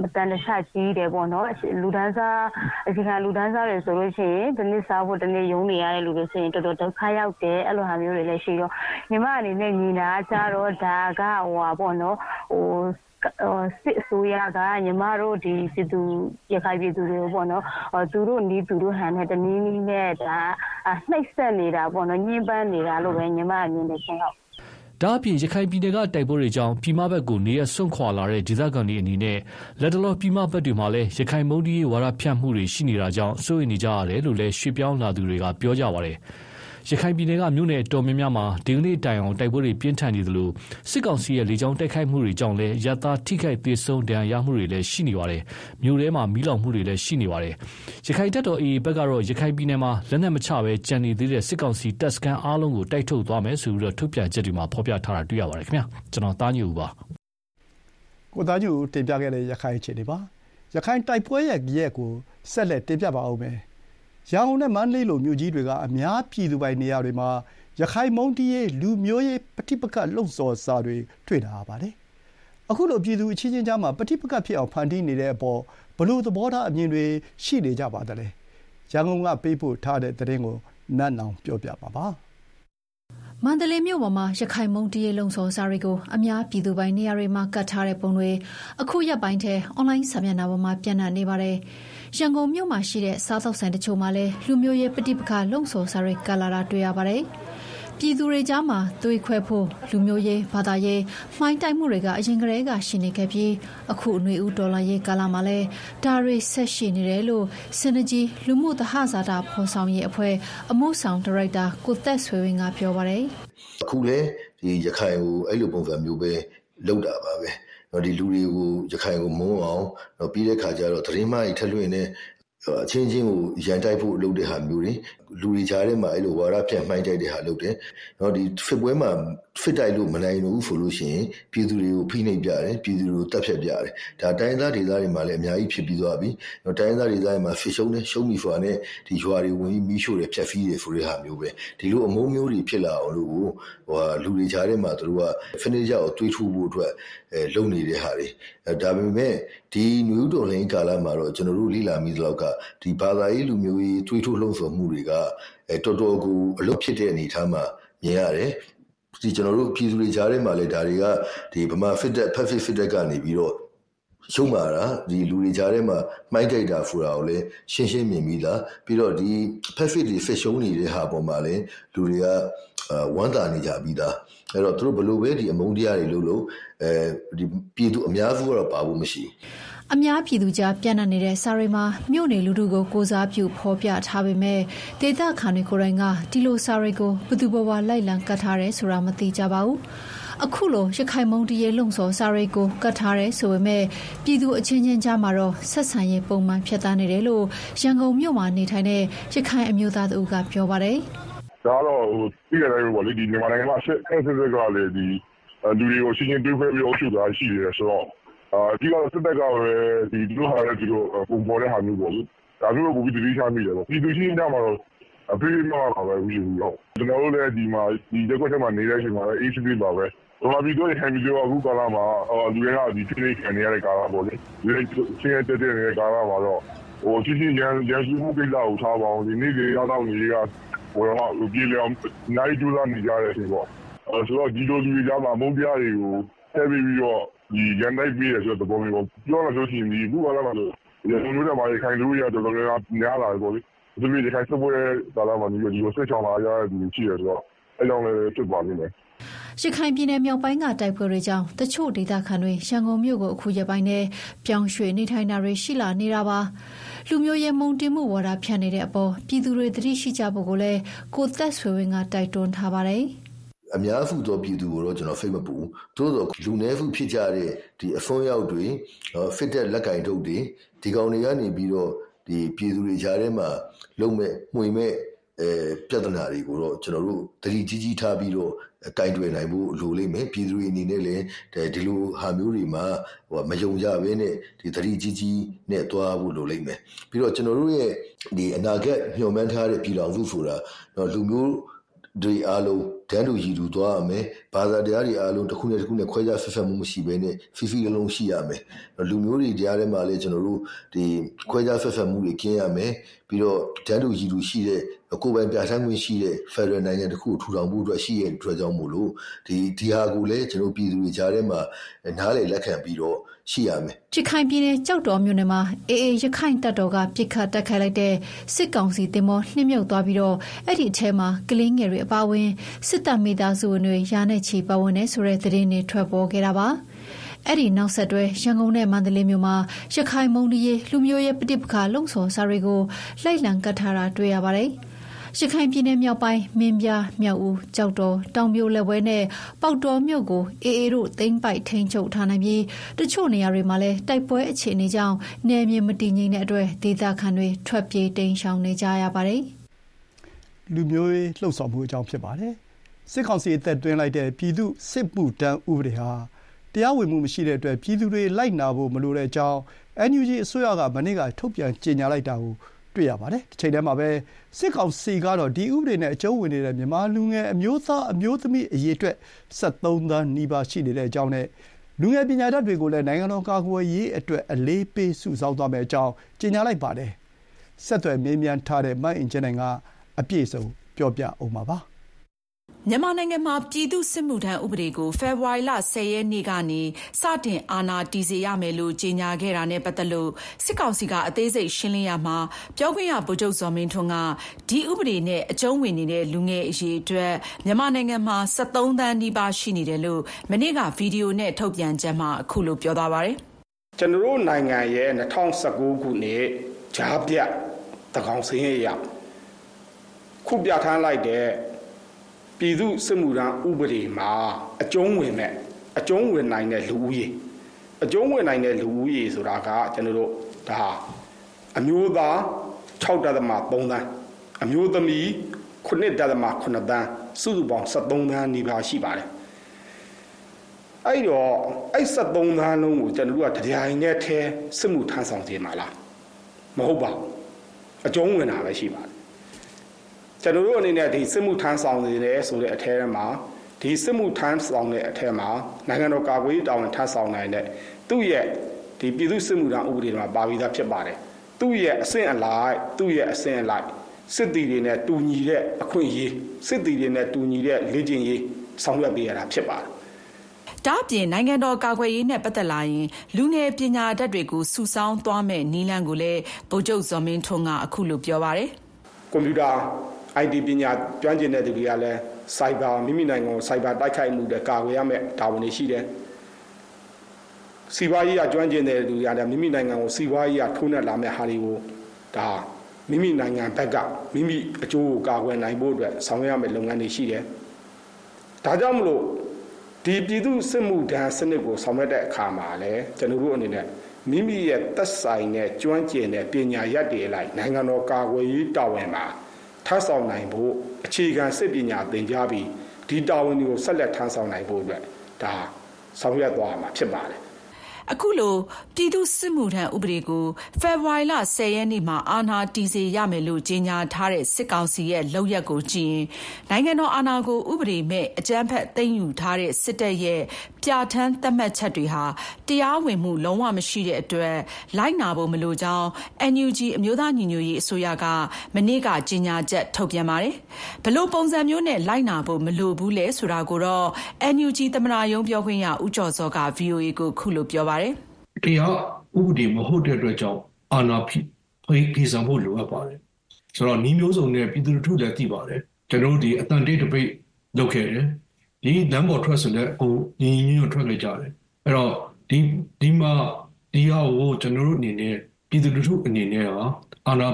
မတန်တဆကြီးတယ်ပေါ့နော်လူဒန်းစားအစီခံလူဒန်းစားတွေဆိုလို့ရှိရင်ဒီနေ့စားဖို့ဒီနေ့ယုံနေရတဲ့လူတွေဆိုရင်တော်တော်ဒုက္ခရောက်တယ်အဲ့လိုဟာမျိုးတွေလည်းရှိတော့ညီမအနေနဲ့ညီနာကြတော့ဒါကဟွာပေါ့နော်ဟို စစ်အစိုးရကညီမတို့ဒီပြည်သူရခိုင်ပြည်သူတွေကိုပေါ့နော်သူတို့နီးသူတို့ဟန်နဲ့တနည်းနည်းနဲ့ဒါနှိပ်စက်နေတာပေါ့နော်ညှဉ်းပန်းနေတာလို့ပဲညီမအမြင်နဲ့ရှင်းဟုတ်ဒါအပြင်ရခိုင်ပြည်နယ်ကတိုက်ပွဲတွေကြောင့်ပြည်မဘက်ကိုနေရဆွန့်ခွာလာတဲ့ဒေသခံတွေအနေနဲ့လက်တလောပြည်မဘက်တွေမှာလည်းရခိုင်မုန်းတီးရေးဝါဒဖြန့်မှုတွေရှိနေတာကြောင့်စိုးရိမ်နေကြရတယ်လို့လည်းရွှေ့ပြောင်းလာသူတွေကပြောကြပါတယ်။ ရခိုင်ပြည်နယ်က မြို့နယ်အတော်များများမှာ ဒီကနေ့တိုင်အောင် တိုက်ပွဲတွေ ပြင်းထန်နေသလို စစ်ကောင်စီရဲ့ လေကြောင်းတိုက်ခိုက်မှုတွေကြောင့်လည်းရတာထိခိုက်သေဆုံး ဒဏ်ရာရမှုတွေလည်း ရှိနေပါတယ်။မြို့ထဲမှာ မီးလောင်မှုတွေလည်း ရှိနေပါတယ်။ရခိုင်တပ်တော် AA ဘက်ကတော့ ရခိုင်ပြည်နယ်မှာ လက်နက်မချဘဲကြံနေသေးတဲ့ စစ်ကောင်စီတပ်စခန်းအားလုံးကို တိုက်ထုတ်သွားမယ်ဆိုပြီးထုတ်ပြန်ချက်တွေမှာ ဖော်ပြထားတာတွေ့ရပါတယ်ခင်ဗျာ။ကျွန်တော် သားညူပါ။ကိုသားညူတင်ပြခဲ့တဲ့ ရခိုင်အခြေအနေပါ။ရခိုင်တိုက်ပွဲရဲ့ရက်ကို ဆက်လက်တင်ပြပါဦးမယ်။ ရန်ကုန်နဲ့ မန္တလေးလို မြို့ကြီးတွေက အများပြည်သူပိုင် နေရာတွေမှာ ရခိုင်မုန်းတီးရေး လူမျိုးရေး ပဋိပက္ခ လှုံ့ဆော်စာတွေ တွေ့လာရပါတယ်။အခုလို ပြည်သူအချင်းချင်းကြားမှာ ပဋိပက္ခဖြစ်အောင် ဖန်တီးနေတဲ့အပေါ် ဘယ်လို သဘောထားအမြင်တွေ ရှိနေကြပါသလဲ။ရန်ကုန်ကပေးပို့ထားတဲ့သတင်းကိုနတ်နောင်ပြောပြပါပါ။မန္တလေးမြို့ပေါ်မှာ ရခိုင်မုန်းတီးရေး လှုံ့ဆော်စာတွေကို အများပြည်သူပိုင် နေရာတွေမှာ ကပ်ထားတဲ့ပုံတွေ အခုရက်ပိုင်းထဲ အွန်လိုင်းစာမျက်နှာပေါ်မှာ ပျံ့နှံ့နေပါတယ်။ ရန်ကုန်မြို့မှာရှိတဲ့စားသောက်ဆိုင်တချို့မှာလည်းလူမျိုးရေးပဋိပက္ခလှုံ့ဆော်စာတွေကလာတာတွေ့ရပါတယ်။ပြည်သူတွေကြားမှာသွေးခွဲဖို့လူမျိုးရေးဘာသာရေးမှိုင်းတိုက်မှုတွေကအရင်ကတည်းကရှိနေခဲ့ပြီးအခုຫນွေဦးဒေါ်လာရေးကာလမှာလည်းဒါတွေဆက်ရှိနေတယ်လို့စင်နကြီး လူမှုသဟဇာတာဖော်ဆောင်ရေးအဖွဲ့အမှုဆောင်ဒါရိုက်တာကိုသက်ဆွေဝင်းကပြောပါတယ်အခုလေဒီရခိုင်ကိုအဲ့လိုပုံစံမျိုးပဲလောက်တာပါပဲ တော့ဒီလူတွေကိုရခိုင်ကိုမုန်းအောင်တော့ပြီးတဲ့ခါကျတော့သတင်းမှကြီးထက်လွှင့်နေအချင်းချင်းကိုရန်တိုက်ဖို့လုပ်တဲ့ဟာမျိုးတွေလူတွေကြားထဲမှာအဲ့လိုဝါဒပြန်မှိုင်းတိုက်တဲ့ဟာလုပ်တယ်။နော်ဒီဖစ်ပွဲမှာဖစ်တိုက်လို့မနိုင်ဘူးဆိုလို့ရှိရင်ပြည်သူတွေကိုဖိနှိပ်ပြတယ်ပြည်သူတွေကိုတပ်ဖြတ်ပြတယ်။ဒါတိုင်းသားဒေသတွေမှာလည်းအများကြီးဖြစ်ပြီးသွားပြီ။နော်တိုင်းသားဒေသတွေမှာဖစ်ရှုံးနေရှုံးပြီဆိုတာနဲ့ဒီရွာတွေဝင်ပြီးမီးရှို့တယ်ဖြတ်ဖီးတယ်ဆိုတဲ့ဟာမျိုးပဲ။ဒီလိုအမုန်းမျိုးတွေဖြစ်လာအောင်လို့ဟိုဟာလူတွေကြားထဲမှာသူတို့က finish ရောက်တွေးထူဖို့အတွက်အဲလုပ်နေတဲ့ဟာတွေအဲဒါပေမဲ့ဒီနယူးတော်လိုင်းကာလမှာတော့ကျွန်တော်တို့လိလာမိသလောက်ကဒီဘာသာရေးလူမျိုးရေးတွေးထူလှုံ့ဆော်မှုတွေကအဲတော်တော်ကိုအလုပ်ဖြစ်တဲ့အနေအထားမှာမြင်ရတယ် ဒီကျွန်တော်တို့ပြည်သူတွေကြားထဲမှာလည်းဒါတွေကဒီဗမာ fit တက် perfect fit တက်ကနေပြီးတော့ရှုံးမာတာဒီလူတွေကြားထဲမှာမှိုင်းကြိုက်တာဖူတာကိုလည်းရှင်းရှင်းမြင်ပြီးသားပြီးတော့ဒီ perfect တွေ fit ရှုံးနေတဲ့ဟာပေါ်မှာလည်းလူတွေကဝမ်းသာနေကြပြီးသားအဲ့တော့သူတို့ဘလို့ပဲဒီအမုန်းတရားတွေလုပ်လို့အဲဒီပြည်သူအများစုကတော့ပါဖို့မရှိဘူး အများပြည်သူကြားပြန့်နှံ့နေတဲ့စာရိမှာ မြို့နယ်လူထုကို ကိုစားပြုဖော်ပြထားပေမဲ့ဒေသခံတွေကိုယ်တိုင်က ဒီလိုစာရိကိုဘသူဘဝလိုက်လံကတ်ထားတယ်ဆိုတာ မသိကြပါဘူး အခုလို ရခိုင်မုံတရေလုံစော်စာရိကိုကတ်ထားတယ်ဆိုပေမဲ့ပြည်သူအချင်းချင်းကြားမှာတော့ ဆက်ဆံရေး ပုံမှန်ဖြစ်သားနေတယ်လို့ ရန်ကုန်မြို့မှာနေထိုင်တဲ့ ရခိုင်အမျိုးသားတို့ကပြောပါတယ် ဒါတော့ဟိုပြည်ရတဲ့ဘောလေဒီမြန်မာနိုင်ငံမှာဆက်ဆက်ဆက် ကလည်းဒီလူတွေကိုရှင်းရှင်းတွေးခွဲပြီးအုပ်ချုပ်တာရှိတယ်ဆိုတော့ အာဒီကစစ်တပ်ကပဲဒီဒီလိုဟာလည်းဒီလိုပုံပေါ်တဲ့ဟာမျိုးပေါ့ဒါမျိုးကိုပြီးတတိချမိတယ်ပေါ့ပြည်သူချင်းကြမှာတော့အဖေးမပါပဲဘူးဘူးတော့ကျွန်တော်တို့လည်းဒီမှာဒီရက်ွက်ထဲမှာနေတဲ့အချိန်မှာလည်း HB ပါပဲဘာပြီးတော့ဟန်မီကျော်အခုကာလမှာလူတွေကဒီဖိနေခံနေရတဲ့ကာလပေါ့လေဒီချင်းတဲ့တဲ့နေတဲ့ကာလမှာတော့ဟိုချင်းချင်းရန်ရန်စုမှုကိစ္စကိုထားပါအောင်ဒီနေ့တွေရောက်တော့နေကဟိုတော့ပြည်လျောင်းနိုင်ကျူလာနေကြတဲ့အချိန်ပေါ့အဲဆိုတော့ဒီလိုလူတွေကြားမှာမုန်းပြားတွေကိုထည့်ပြီးတော့ ဒီရန်တိုက်ပြီးရဆိုတဲ့ပုံမျိုးပြောရလို့ရှိရင်ဒီခုကလည်းမလို့ရန်ကုန်မြို့မှာခိုင်လူရတော်တော်များများလာတယ်ပေါ့လေဒီလိုဒီခိုင်စပွဲကာလာမှာဒီလိုဆက်ချောင်းလာရတဲ့ဒီရှိရဆိုတော့အဲကြောင့်လည်းဖြစ်ပါလိမ့်မယ်ရခိုင်ပြည်နယ်မြောက်ပိုင်းကတိုက်ပွဲတွေကြောင့်တချို့ဒေသခံတွေရန်ကုန်မြို့ကိုအခုရက်ပိုင်းနဲ့ပြောင်းရွှေ့နေထိုင်တာတွေရှိလာနေတာပါလူမျိုးရေးမုံတင်မှုဝါဒဖြန့်နေတဲ့အပေါ်ပြည်သူတွေသတိရှိကြဖို့ကိုလည်းကိုသက်ဆွေဝင်းကတိုက်တွန်းထားပါတယ် အများစုသောပြည်သူကိုတော့ကျွန်တော်ဖိတ်မပူသို့သောလူနည်းစုဖြစ်ကြတဲ့ဒီအစွန်းရောက်တွေဖစ်တဲ့လက်ကင်ထုတ်တွေဒီကောင်တွေကနေပြီးတော့ဒီပြည်သူတွေကြားထဲမှာလုံမဲ့မှွေမဲ့အဲပြဿနာတွေကိုတော့ကျွန်တော်တို့တတိကြီးကြီးထားပြီးတော့ကင်တွယ်နိုင်ဖို့လိုလိမ့်မယ်ပြည်သူတွေအနေနဲ့လည်းဒီလိုဟာမျိုးတွေမှာဟိုမယုံကြဘဲနဲ့ဒီတတိကြီးကြီးနဲ့သွားဖို့လိုလိမ့်မယ်ပြီးတော့ကျွန်တော်တို့ရဲ့ဒီအနာဂတ်ညှော်မှန်းထားတဲ့ပြည်တော်စုဆိုတာတော့လူမျိုးတွေအားလုံး တန်းတူရည်တူသွားရမယ်ဘာသာတရားတွေအားလုံးတစ်ခုနဲ့တစ်ခုနဲ့ခွဲခြားဆက်ဆက်မှုမရှိဘဲနဲ့ဖီဖီလုံးရှိရမယ်လူမျိုးတွေတရားထဲမှာလည်းကျွန်တော်တို့ဒီခွဲခြားဆက်ဆက်မှုတွေကျင်းရမယ်ပြီးတော့တန်းတူရည်တူရှိတဲ့ကိုယ်ပိုင်ပြဋ္ဌာန်းခွင့်ရှိတဲ့ Federal နိုင်ငံတစ်ခုထူထောင်ဖို့အတွက်ရှိရတဲ့အတွက်ကြောင့်မို့လို့ဒီဒီဟာကိုလည်းကျွန်တော်ပြည်သူတွေကြားထဲမှာနားလေလက်ခံပြီးတော့ ရှိရမယ်။ရခိုင်ပြည်နယ်ကြောက်တော်မြို့နယ်မှာအေအေရခိုင်တပ်တော်ကပြစ်ခတ်တက်ခိုက်လိုက်တဲ့စစ်ကောင်စီတင်မောနှိမ့်မြုပ်သွားပြီးတော့အဲ့ဒီအထဲမှာကလင်းငယ်တွေအပါအဝင်စစ်တပ်မိသားစုဝင်တွေရာနဲ့ချီပါဝင်နေဆိုတဲ့သတင်းတွေထွက်ပေါ်ခဲ့တာပါ။အဲ့ဒီနောက်ဆက်တွဲရန်ကုန်နဲ့မန္တလေးမြို့မှာရခိုင်မုံဒီရေလူမျိုးရေးပဋိပက္ခလုံဆော်စာတွေကိုလိုက်လံကတ်ထားတာတွေ့ရပါတယ်။ ရခိုင်ပြည်နယ်မြောက်ပိုင်း မင်းပြား မြောက်ဦးကြောက်တော် တောင်ပြိုလက်ဝဲနဲ့ ပေါက်တော်မြို့ကိုအေအေတို့ သိမ်းပိုက်ထိန်းချုပ်ထားနိုင်ပြီး တချို့နေရာတွေမှာလည်း တိုက်ပွဲအခြေအနေကြောင့် နယ်မြေမတည်ငြိမ်တဲ့အတွက် ဒေသခံတွေ ထွက်ပြေးတိမ်းရှောင်နေကြရပါတယ်။လူမျိုးရေးလှုပ်ဆောင်မှုအကြောင်း ဖြစ်ပါတယ်။စစ်ကောင်စီ အသက်သွင်းလိုက်တဲ့ ပြည်သူစစ်မှုတန်းဥပဒေဟာ တရားဝင်မှုမရှိတဲ့အတွက် ပြည်သူတွေ လိုက်နာဖို့ မလိုတဲ့အကြောင်း NUG အစိုးရက မနေ့က ထုတ်ပြန်ကြေညာလိုက်တာကို တွေ့ရပါတယ်။တစ်ချိန်တည်းမှာပဲ စစ်ကောင်စီကတော့ ဒီဥပဒေနဲ့ အကျုံးဝင်နေတဲ့ မြန်မာလူငယ် အမျိုးသား အမျိုးသမီး အရေအတွက်73သန်းနီးပါး ရှိနေတဲ့အကြောင်းနဲ့ လူငယ်ပညာတတ်တွေကိုလည်း နိုင်ငံတော်ကာကွယ်ရေးအတွက် အလေးပေး စုဆောင်းသွားမယ့်အကြောင်း ကြေညာလိုက်ပါတယ်။ဆက်သွယ်မေးမြန်းထားတဲ့ မအင်ဂျင်နိုင်က အပြည့်စုံပြောပြအောင်ပါ မြန်မာနိုင်ငံမှာ ပြည်သူ့စစ်မှုထမ်းဥပဒေကို ဖေဖော်ဝါရီလ ၁၀ ရက်နေ့ကနေ စတင်အာဏာတည်စေရမယ်လို့ ကြေညာခဲ့တာနဲ့ပတ်သက်လို့ စစ်ကောင်စီက အသေးစိတ်ရှင်းလင်းရာမှာ ပြောခွင့်ရ ဗိုလ်ချုပ်ဇော်မင်းထွန်းက ဒီဥပဒေနဲ့ အကျုံးဝင်နေတဲ့ လူငယ်အရေအတွက် မြန်မာနိုင်ငံမှာ ၁၃ သန်းနီးပါး ရှိနေတယ်လို့ မနေ့က ဗွီဒီယိုနဲ့ ထုတ်ပြန်ချက်မှာ အခုလို ပြောသွားပါတယ်။“ကျနော်တို့နိုင်ငံရဲ့ ၂၀၁၉ ခုနှစ် ကြားဖြတ် သန်းခေါင်စာရင်းအရခုပြဌာန်းလိုက်တဲ့ ပြည်သူ့စစ်မှုထမ်းဥပဒေမှာအကျုံးဝင်မဲ့အကျုံးဝင်နိုင်တဲ့လူဦးရေအကျုံးဝင်နိုင်တဲ့လူဦးရေဆိုတာကကျွန်တော်တို့ဒါအမျိုးသား6.3သန်းအမျိုးသမီး9.8သန်းစုစုပေါင်း73သန်းနီးပါးရှိပါတယ်အဲ့တော့အဲ့73သန်းလုံးကိုကျွန်တော်တို့ကတရားရင်နဲ့ထဲစစ်မှုထမ်းဆောင်ခြင်းပါလားမဟုတ်ပါဘူးအကျုံးဝင်တာပဲရှိပါတယ် ကျွန်တော်တို့အနေနဲ့ဒီစစ်မှုထမ်းဆောင်နေတယ်ဆိုတဲ့အထဲမှာဒီစစ်မှုထမ်းဆောင်တဲ့အထဲမှာနိုင်ငံတော်ကာကွယ်ရေးတာဝန်ထမ်းဆောင်နိုင်တဲ့သူ့ရဲ့ဒီပြည်သူ့စစ်မှုထမ်းဥပဒေမှာပါပြီးသားဖြစ်ပါတယ်သူ့ရဲ့အဆင့်အလိုက်သူ့ရဲ့အဆင့်အလိုက်စစ်တီတွေနဲ့တူညီတဲ့အခွင့်အရေးစစ်တီတွေနဲ့တူညီတဲ့လေ့ကျင့်ရေးဆောင်ရွက်ပေးရတာဖြစ်ပါတယ်ဒါ့အပြင်နိုင်ငံတော်ကာကွယ်ရေးနဲ့ပတ်သက်လာရင်လူငယ်ပညာတတ်တွေကိုစုဆောင်းသွားမဲ့နည်းလမ်းကိုလည်းဗိုလ်ချုပ်ဇော်မင်းထွန်းကအခုလိုပြောပါတယ်။ကွန်ပျူတာ IT ပညာကျွမ်းကျင်တဲ့သူတွေကလည်း cyber မိမိနိုင်ငံကို cyber တိုက်ခိုက်မှုတွေကာကွယ်ရမယ့်တာဝန်တွေရှိတယ်။စီးပွားရေးကကျွမ်းကျင်တဲ့သူတွေကလည်းမိမိနိုင်ငံကိုစီးပွားရေးကထိုးနှက်လာမယ့်ဟာတွေကိုဒါမိမိနိုင်ငံဘက်ကမိမိအကျိုးကိုကာကွယ်နိုင်ဖို့အတွက်ဆောင်ရွက်ရမယ့်လုပ်ငန်းတွေရှိတယ်။ဒါကြောင့်မလို့ဒီပြည်သူစစ်မှုထမ်းစနစ်ကိုဆောင်ရွက်တဲ့အခါမှာလည်းကျွန်တော်တို့အနေနဲ့မိမိရဲ့သက်ဆိုင်တဲ့ကျွမ်းကျင်တဲ့ပညာရပ်တွေလိုက်နိုင်ငံတော်ကာကွယ်ရေးတာဝန်မှာ ထမ်းဆောင်နိုင်ဖို့အခြေခံစစ်ပညာသင်ကြားပြီးဒီတာဝန်တွေကိုဆက်လက်ထမ်းဆောင်နိုင်ဖို့အတွက်ဒါဆောင်ရွက်သွားမှာဖြစ်ပါတယ် အခုလို ပြည်သူ့စစ်မှုထမ်းဥပဒေကို ဖေဖော်ဝါရီလ ၁၀ ရက်နေ့မှာ အာဏာတည်စေရမယ်လို့ ကြေညာထားတဲ့ စစ်ကောင်စီရဲ့ လုပ်ရပ်ကိုကြည့်ရင် နိုင်ငံတော်အာဏာကို ဥပဒေမဲ့ အကြမ်းဖက်သိမ်းယူထားတဲ့ စစ်တပ်ရဲ့ ပြဋ္ဌာန်းသတ်မှတ်ချက်တွေဟာ တရားဝင်မှု လုံးဝမရှိတဲ့အတွက် လိုက်နာဖို့မလိုကြောင်း NUG အမျိုးသားညီညွတ်ရေးအစိုးရက မနေ့က ကြေညာချက် ထုတ်ပြန်ပါတယ်။ဘယ်လိုပုံစံမျိုးနဲ့ လိုက်နာဖို့ မလိုဘူးလဲဆိုတာကိုတော့ NUG သမ္မတရုံး ပြောခွင့်ရ ဦးကျော်စောက VOA ကို ခုလိုပြောပါတယ်။တရားဥပဒေမဟုတ်တဲ့အတွက်ကြောင့်အာဏာဖိဖိဆောင်ဖို့လိုအပ်ပါတယ်။ဆိုတော့ဤမျိုးစုံနဲ့ပြည်သူလူထုလည်းသိပါတယ်။ကျွန်တော်တို့ဒီအတန်တေးတပိတ်လုပ်ခဲ့တယ်။ဒီလမ်းပေါ်ထွက်ဆိုလည်းဟိုညီညီညွတ်ထွက်ခဲ့ကြတယ်။အဲ့တော့ဒီဒီမှာဒီဟာကိုကျွန်တော်တို့အနေနဲ့ပြည်သူလူထုအနေနဲ့ဟာအာဏာ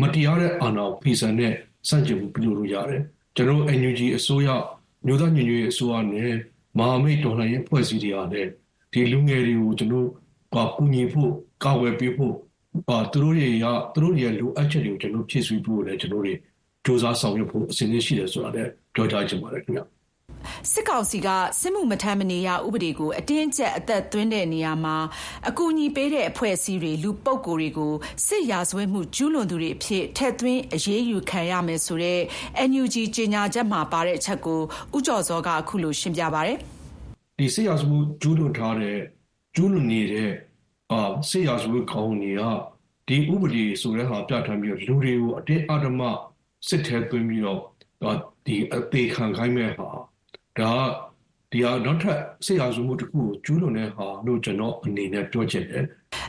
မတရားတဲ့အာဏာဖိစံနဲ့စန့်ကျင်မှုပြုလုပ်လို့ရတယ်။ကျွန်တော် NUG အစိုးရမျိုးသားညီညွတ်ရေးအစိုးရနဲ့မဟာမိတ်တော်လှန်ရေးဖွဲ့စည်းတွေအားလည်း ဒီလူငယ်တွေကိုကျွန်တော်ကကူညီဖို့ကာဝယ်ပေးဖို့အာသူတို့တွေရသူတို့ရဲ့လိုအပ်ချက်တွေကိုကျွန်တော်ဖြည့်ဆည်းဖို့လည်းကျွန်တော်တွေစူးစမ်းဆောင်ရွက်ဖို့အစဉ်အရှိတယ်ဆိုတာလည်းပြောကြားချင်ပါတယ်ခင်ဗျာစစ်ကောင်စီကစစ်မှုမထမ်းမနေရဥပဒေကိုအတင်းအကျပ်အသက်သွင်းတဲ့နေရာမှာအကူအညီပေးတဲ့အဖွဲ့အစည်းတွေလူပုဂ္ဂိုလ်တွေကိုစစ်ရာဇဝတ်မှုကျူးလွန်သူတွေအဖြစ်ထည့်သွင်းအရေးယူခံရမယ်ဆိုတဲ့ NUG ကြေညာချက်မှာပါတဲ့အချက်ကိုဦးကျော်စောကအခုလိုရှင်းပြပါတယ်။ ဒီစစ်ရာဇဝတ်ကျူးလွန်ထားတဲ့ကျူးလွန်နေတဲ့အာစစ်ရာဇဝတ်ခေါင်းတွေကဒီဥပဒေဆိုတဲ့ဟာပြဋ္ဌာန်းပြီးတော့လူတွေကိုအတင်းအဓမ္မစစ်ထဲသွင်းပြီးတော့ဒီအသေးခံခိုင်းမဲ့ဟာဒါ ဒီဟာနောက်ထပ်စစ်ရာဇဝမှုတစ်ခုကိုကျူးလွန်တဲ့ဟာလို့ကျွန်တော်အနေနဲ့ပြောချင်တယ်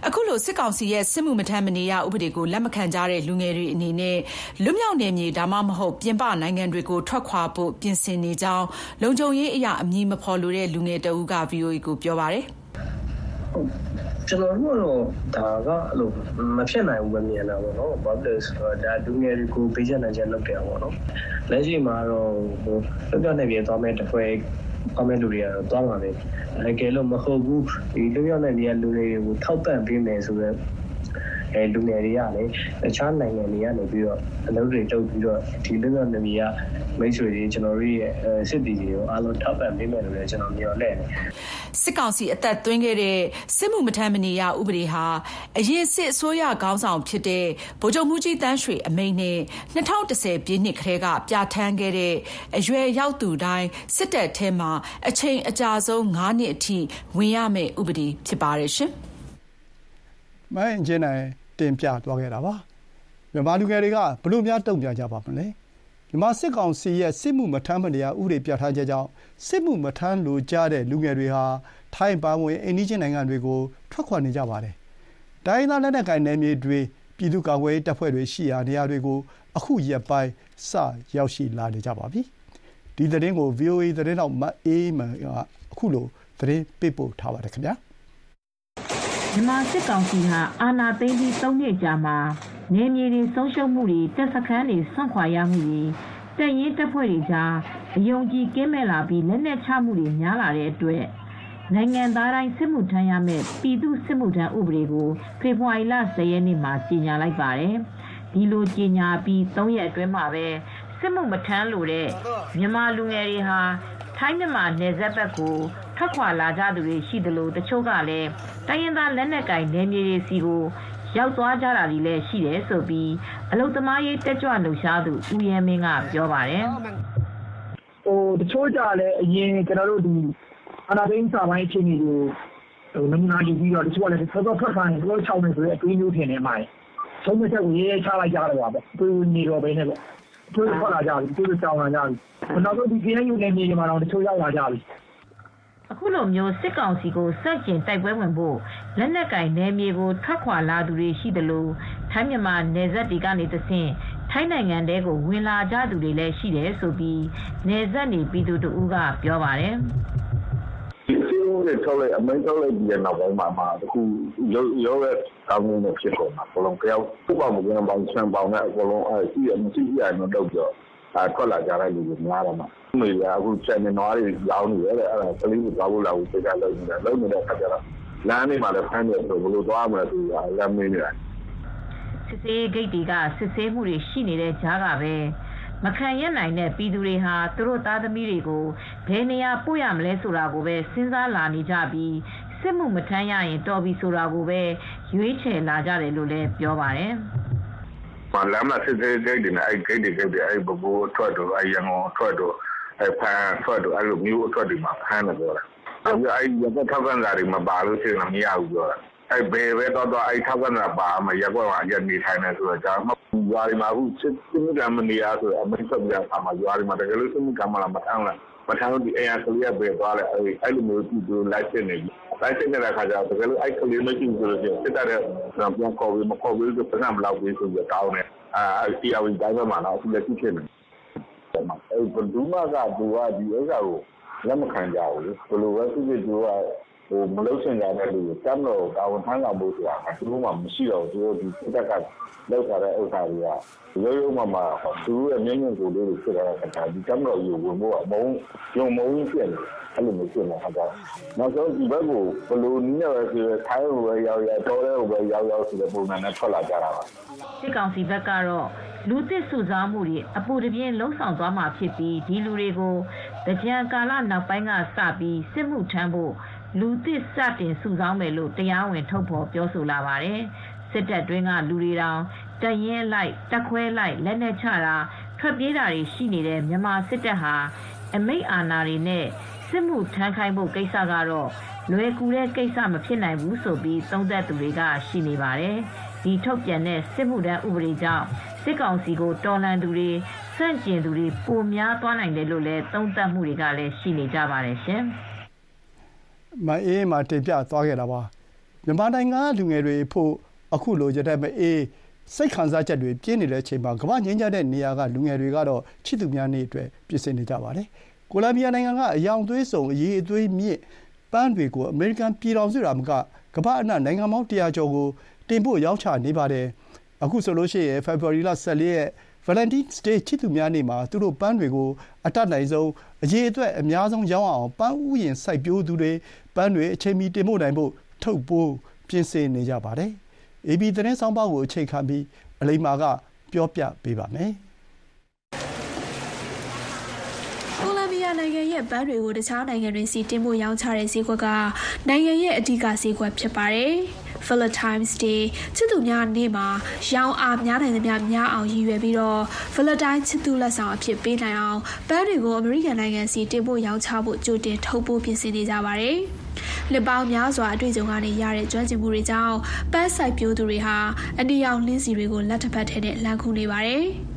အခုလိုစစ်ကောင်စီရဲ့စစ်မှုမထမ်းမနေရဥပဒေကိုလက်မခံကြတဲ့လူငယ်တွေအနေနဲ့လွတ်မြောက်နေမြေဒါမှမဟုတ်ပြင်ပနိုင်ငံတွေကိုထွက်ခွာဖို့ပြင်ဆင်နေကြောင်းလုံခြုံရေးအရာအမည်မဖော်လိုတဲ့လူငယ်တအုပ်က VOA ကိုပြောပါတယ်ကျွန်တော်တို့ကတော့ဒါကအဲ့လိုမဖြစ်နိုင်ဘူးပဲမြင်တာပေါ့နော်ဘာဖြစ်လဲဆိုတော့ဒါလူငယ်တွေကိုပေးချက်နိုင်ချက်လုပ်တယ်ပေါ့နော်လက်ရှိမှာတော့ဟိုပြပြနေပြေသွားမဲ့တစ်ဖွဲ့ ကောမန့်လူတွေကတော့သွားမှာပဲအဲကဲလို့မဟုတ်ဘူးဒီလူရောက်နေတဲ့လူတွေကိုထောက်ပံ့ပေးမယ်ဆိုတော့ အဲလူငယ်တွေကလည်းတခြားနိုင်ငံတွေကနေပြီးတော့အလုပ်တွေတုပ်ပြီးတော့ဒီလူမျိုးနေမီကမိတ်ဆွေတွေကျွန်တော်တို့ရဲ့စစ်တီတွေကိုအားလုံးထောက်ပံ့ပေးမယ်လို့လည်းကျွန်တော်မျှော်လင့်တယ်စစ်ကောင်စီအသက်သွင်းခဲ့တဲ့စစ်မှုမထမ်းမနေရဥပဒေဟာအရင်စစ်အစိုးရခေါင်းဆောင်ဖြစ်တဲ့ဗိုလ်ချုပ်မှုကြီးတန်းရွှေအမိန့်နဲ့2010ပြည့်နှစ်ကလေးကပြဋ္ဌာန်းခဲ့တဲ့အရွယ်ရောက်သူတိုင်းစစ်တပ်ထဲမှာအချိန်အကြာဆုံး9နှစ်အထိဝင်ရမယ့်ဥပဒေဖြစ်ပါတယ်ရှင်။မိုင်းကျင်းနိုင် တင်ပြသွားခဲ့တာပါမြန်မာလူငယ်တွေကဘလို့များတုံ့ပြန်ကြပါမလဲမြန်မာစစ်ကောင်စီရဲ့စစ်မှုမထမ်းမနေရဥပဒေပြဋ္ဌာန်းချက်ကြောင့်စစ်မှုမထမ်းလိုကြတဲ့လူငယ်တွေဟာထိုင်းပါဝင်အိန္ဒိချင်းနိုင်ငံတွေကိုထွက်ခွာနေကြပါတယ်။တိုင်းသားလက်နက်ကိုင်နယ်မြေတွေပြည်သူ့ကာကွယ်ရေးတပ်ဖွဲ့တွေရှိရာနေရာတွေကိုအခုရက်ပိုင်းစရောက်ရှိလာနေကြပါပြီ။ဒီသတင်းကို VOA သတင်းတောက်မအေးမန်ကအခုလိုသတင်းပေးပို့ထားပါတယ်ခင်ဗျာ။ မြန်မာစစ်ကောင်စီဟာအာဏာသိမ်းပြီး၃နှစ်ကြာမှာနေမြေတွေဆုံးရှုံးမှုတွေတပ်စခန်းတွေဆွန့်ခွာရမှုတွေတပ်ရင်းတပ်ဖွဲ့တွေကြားအယုံကြည်ကင်းမဲ့လာပြီးလက်နက်ချမှုတွေများလာတဲ့အတွက်နိုင်ငံသားတိုင်းစစ်မှုထမ်းရမယ့်ပြည်သူ့စစ်မှုထမ်းဥပဒေကိုဖေဖော်ဝါရီလ10ရက်နေ့မှာကြေညာလိုက်ပါတယ်။ဒီလိုကြေညာပြီး3ရက်အတွင်းမှာပဲစစ်မှုမထမ်းလို့တဲ့မြန်မာလူငယ်တွေဟာထိုင်းမြန်မာနယ်စပ်ဘက်ကို ထွက်ခွာလာကြသူတွေရှိသလိုတချို့ကလည်းတိုင်းရင်းသားလက်နက်ကိုင်နယ်မြေတွေစီကိုရောက်သွားကြတာတွေလည်းရှိတယ်ဆိုပြီးအလုသမားရေးတက်ကြွလှုပ်ရှားသူဦးရဲမင်းကပြောပါတယ်။ဟိုတချို့ကြလည်းအရင်ကျွန်တော်တို့ဒီအာနာသိန်းစာပိုင်းအခြေအနေကိုဟိုနမူနာယူပြီးတော့တချို့ကလည်းသောသောထွက်ခိုင်းတော့6နေဆိုတဲ့အတွေးမျိုးထင်နေမှာ။ဆုံးမချက်ကိုရေးရေးချလိုက်ကြတော့ပါပဲ။တွေးနေတော့ပဲနဲ့ပေါ့။တွေးထွက်လာကြပြီ။တွေးကြောင်လာကြပြီ။နောက်ဆုံးဒီ KNU နယ်မြေမှာတော့တချို့ရောက်လာကြပြီ။ အခုလိုမျိုးစစ်ကောင်စီကိုစန့်ကျင်တိုက်ပွဲဝင်ဖို့လက်နက်ကင်နယ်မြေကိုထွက်ခွာလာသူတွေရှိတယ်လို့ထိုင်းမြန်မာနယ်စပ်တွေကနေတဆင့်ထိုင်းနိုင်ငံတဲကိုဝင်လာကြသူတွေလည်းရှိတယ်ဆိုပြီးနယ်စပ်နေပြည်သူတို့ကပြောပါတယ်ဒီစီးရဲထုတ်လိုက်အမိန့်ထုတ်လိုက်ပြီးနောက်ပိုင်းမှာမှတခုရောရောရဲ့ကောင်းမှုဖြစ်ကုန်တာဘလုံးကြောက်သူ့ပေါင်းမကင်းပေါင်းဆန်ပေါင်းနဲ့အကုန်လုံးအဲရှိရမရှိရတော့တော့ပြောအဲထွက်လာကြတဲ့လူတွေများတယ် မှာမေကအခုချက်နေနွားတွေလောင်းနေတယ်အဲ့ဒါကလေးကိုသွားဖို့လာဖို့ပြကြလို့နေတယ်လုံးနေတဲ့ခါကျတော့လမ်းနေမှာလည်းဖမ်းတယ်ဆိုဘလို့သွားမလဲသူကလမ်းမင်းနေတာစစ်စေးဂိတ်တွေကစစ်ဆေးမှုတွေရှိနေတဲ့ကြားကပဲမခံရနိုင်တဲ့ပြည်သူတွေဟာသူတို့သားသမီးတွေကိုဘယ်နေရာပို့ရမလဲဆိုတာကိုပဲစဉ်းစားလာနေကြပြီးစစ်မှုမထမ်းရရင်တော်ပြီဆိုတာကိုပဲရွေးချယ်လာကြတယ်လို့လည်းပြောပါတယ်။မလမ်းမှာစစ်စစ်ဂိတ်တွေနဲ့အဲ့ဂိတ်တွေဂိတ်တွေအဲ့ဘဘိုးအထွက်တို့အဲ့ရန်ကုန်အထွက်တို့အဲ့ ဖန်အထွက်တို့အဲ့လိုမျိုးအထွက်တွေမှာဖမ်းတယ်ပြောတာအဲ့အဲ့ရတဲ့ထောက်ကန်စာတွေမပါလို့ရှိရင်မရဘူးပြောတာအဲ့ဘယ်ပဲတော့တော့အဲ့ထောက်ကန်စာပါမရက်ကွက်မှာရက်နေထိုင်နေဆိုတော့ကြာမရွာတွေမှာအခုစစ်စစ်ကံမနေရဆိုအမိတ်ဆက်ပြပါမှာရွာတွေမှာတကယ်လို့စစ်ကံမလာမထမ်းလားမထမ်းလို့ဒီအရာကလေးပဲသွားလဲအဲ့အဲ့လိုမျိုးသူတို့လိုက်စစ်နေပြီလိုက်စစ်နေတဲ့ခါကျတော့တကယ်လို့အဲ့ကလေးမရှိဘူးဆိုလို့ရှိရင်စစ်တဲ့ပြန်ခေါ်ပြီးမခေါ်ဘူးဆိုပြန်မလောက်ဘူးဆိုပြီးတောင်းတယ်အာစီအဝီတိုင်းမှာတော့အခုလက်ရှိဖြစ်နေ အဲ့ဘဒူးမကသူကဒီဥစ္စာကိုလက်မခံကြဘူးဘယ်လိုပဲဖြစ်ဖြစ်သူကဟို မလုပ်ချင်ကြတဲ့လူကိုတမ်းတော့တာဝန်ထမ်းဆောင်ဖို့ဆိုတာသူတို့မှမရှိတော့သူတို့ဒီစစ်တပ်ကလောက်ထားတဲ့ဥစ္စာတွေကရိုးရိုးမှမှသူတို့ရဲ့မျက်မြင်ကိုယ်လေးတွေဖြစ်လာတဲ့အခါဒီတမ်းတော့ယူဝင်ဖို့အမုံယုံမုံဖြစ်နေအဲ့လိုမျိုးဖြစ်နေတာကြတော့နောက်ဆုံးဒီဘက်ကိုဘလို့နည်းနဲ့ပဲဆိုထိုင်းကိုပဲရောက်ရောက်တော်တဲ့ကိုပဲရောက်ရောက်ဆိုတဲ့ပုံစံနဲ့ထွက်လာကြတာပါစစ်ကောင်စီဘက်ကတော့လူသစ်စုစားမှုတွေအပူတပြင်းလှုံ့ဆော်သွားမှာဖြစ်ပြီးဒီလူတွေကိုကြံကာလနောက်ပိုင်းကစပြီးစစ်မှုထမ်းဖို့ လူသစ်စတင်စုဆောင်းမယ်လို့တရားဝင်ထုတ်ဖော်ပြောဆိုလာပါတယ်စစ်တပ်တွင်းကလူတွေတောင်တရင်လိုက်တက်ခွဲလိုက်လက်နက်ချတာထွက်ပြေးတာတွေရှိနေတဲ့မြန်မာစစ်တပ်ဟာအမိတ်အာဏာတွေနဲ့စစ်မှုထမ်းခိုင်းဖို့ကိစ္စကတော့လွယ်ကူတဲ့ကိစ္စမဖြစ်နိုင်ဘူးဆိုပြီးသုံးသပ်သူတွေကရှိနေပါတယ်။ဒီထုတ်ပြန်တဲ့စစ်မှုထမ်းဥပဒေကြောင့်စစ်ကောင်စီကိုတော်လှန်သူတွေစန့်ကျင်သူတွေပိုများသွားနိုင်တယ်လို့လည်းသုံးသပ်မှုတွေကလည်းရှိနေကြပါတယ်ရှင်။ မအေးမှာတင်ပြသွားခဲ့တာပါ။မြန်မာနိုင်ငံလူငယ်တွေဖို့အခုလိုကြတဲ့မအေးစိတ်ခံစားချက်တွေပြင်းနေတဲ့အချိန်မှာကမ္ဘာငြိမ်းချမ်းတဲ့နေရာကလူငယ်တွေကတော့ချစ်သူများနေ့အတွက်ပြင်ဆင်နေကြပါတယ်။ကိုလံဘီယာနိုင်ငံကအယောင်သွေးစုံအရေးအသွေးမြင့်ပန်းတွေကိုအမေရိကန်ပြည်ထောင်စုရာမကကမ္ဘာအနှံ့နိုင်ငံပေါင်း100ကျော်ကိုတင်ပို့ရောင်းချနေပါတယ်။အခုဆိုလို့ရှိရင်ဖေဖော်ဝါရီလ14ရက် Valentine's Day ချစ်သူများနေ့မှာသူတို့ပန်းတွေကိုအတတ်နိုင်ဆုံး အရေးအတွက်အများဆုံးရောင်းအောင်ပန်းဥယျာဉ်စိုက်ပျိုးသူတွေပန်းတွေအချိန်မီတင်ပို့နိုင်ဖို့ထုတ်ပိုးပြင်ဆင်နေကြပါတယ်။ AB သတင်းဆောင်ပါကိုအခြေခံပြီးအလိမ္မာက ပြောပြပေးပါမယ်။နိုင်ငံရဲ့ဘဏ်တွေကိုတခြားနိုင်ငံတွေစီတင်ဖို့ရောင်းချတဲ့ဈေးကွက်ကနိုင်ငံရဲ့အဓိကဈေးကွက်ဖြစ်ပါတယ်။ Valentine's Day ချစ်သူများနေ့မှာရောင်းအားများနိုင်သမျှများအောင်ရည်ရွယ်ပြီးတော့ Valentine ချစ်သူလက်ဆောင်အဖြစ်ပေးနိုင်အောင်ဘဏ်တွေကိုအမေရိကန်နိုင်ငံစီတင်ဖို့ရောင်းချဖို့ကြိုတင်ထုတ်ပိုးပြင်ဆင်နေကြပါတယ်။လက်ပေါင်းများစွာအတွေ့အကြုံကနေရတဲ့ကျွမ်းကျင်မှုတွေကြောင့်ပန်းဆိုင်ပြိုးသူတွေဟာအနီရောင်လင်းစီတွေကိုလက်တစ်ဖက်ထဲနဲ့လမ်းခုနေပါတယ်။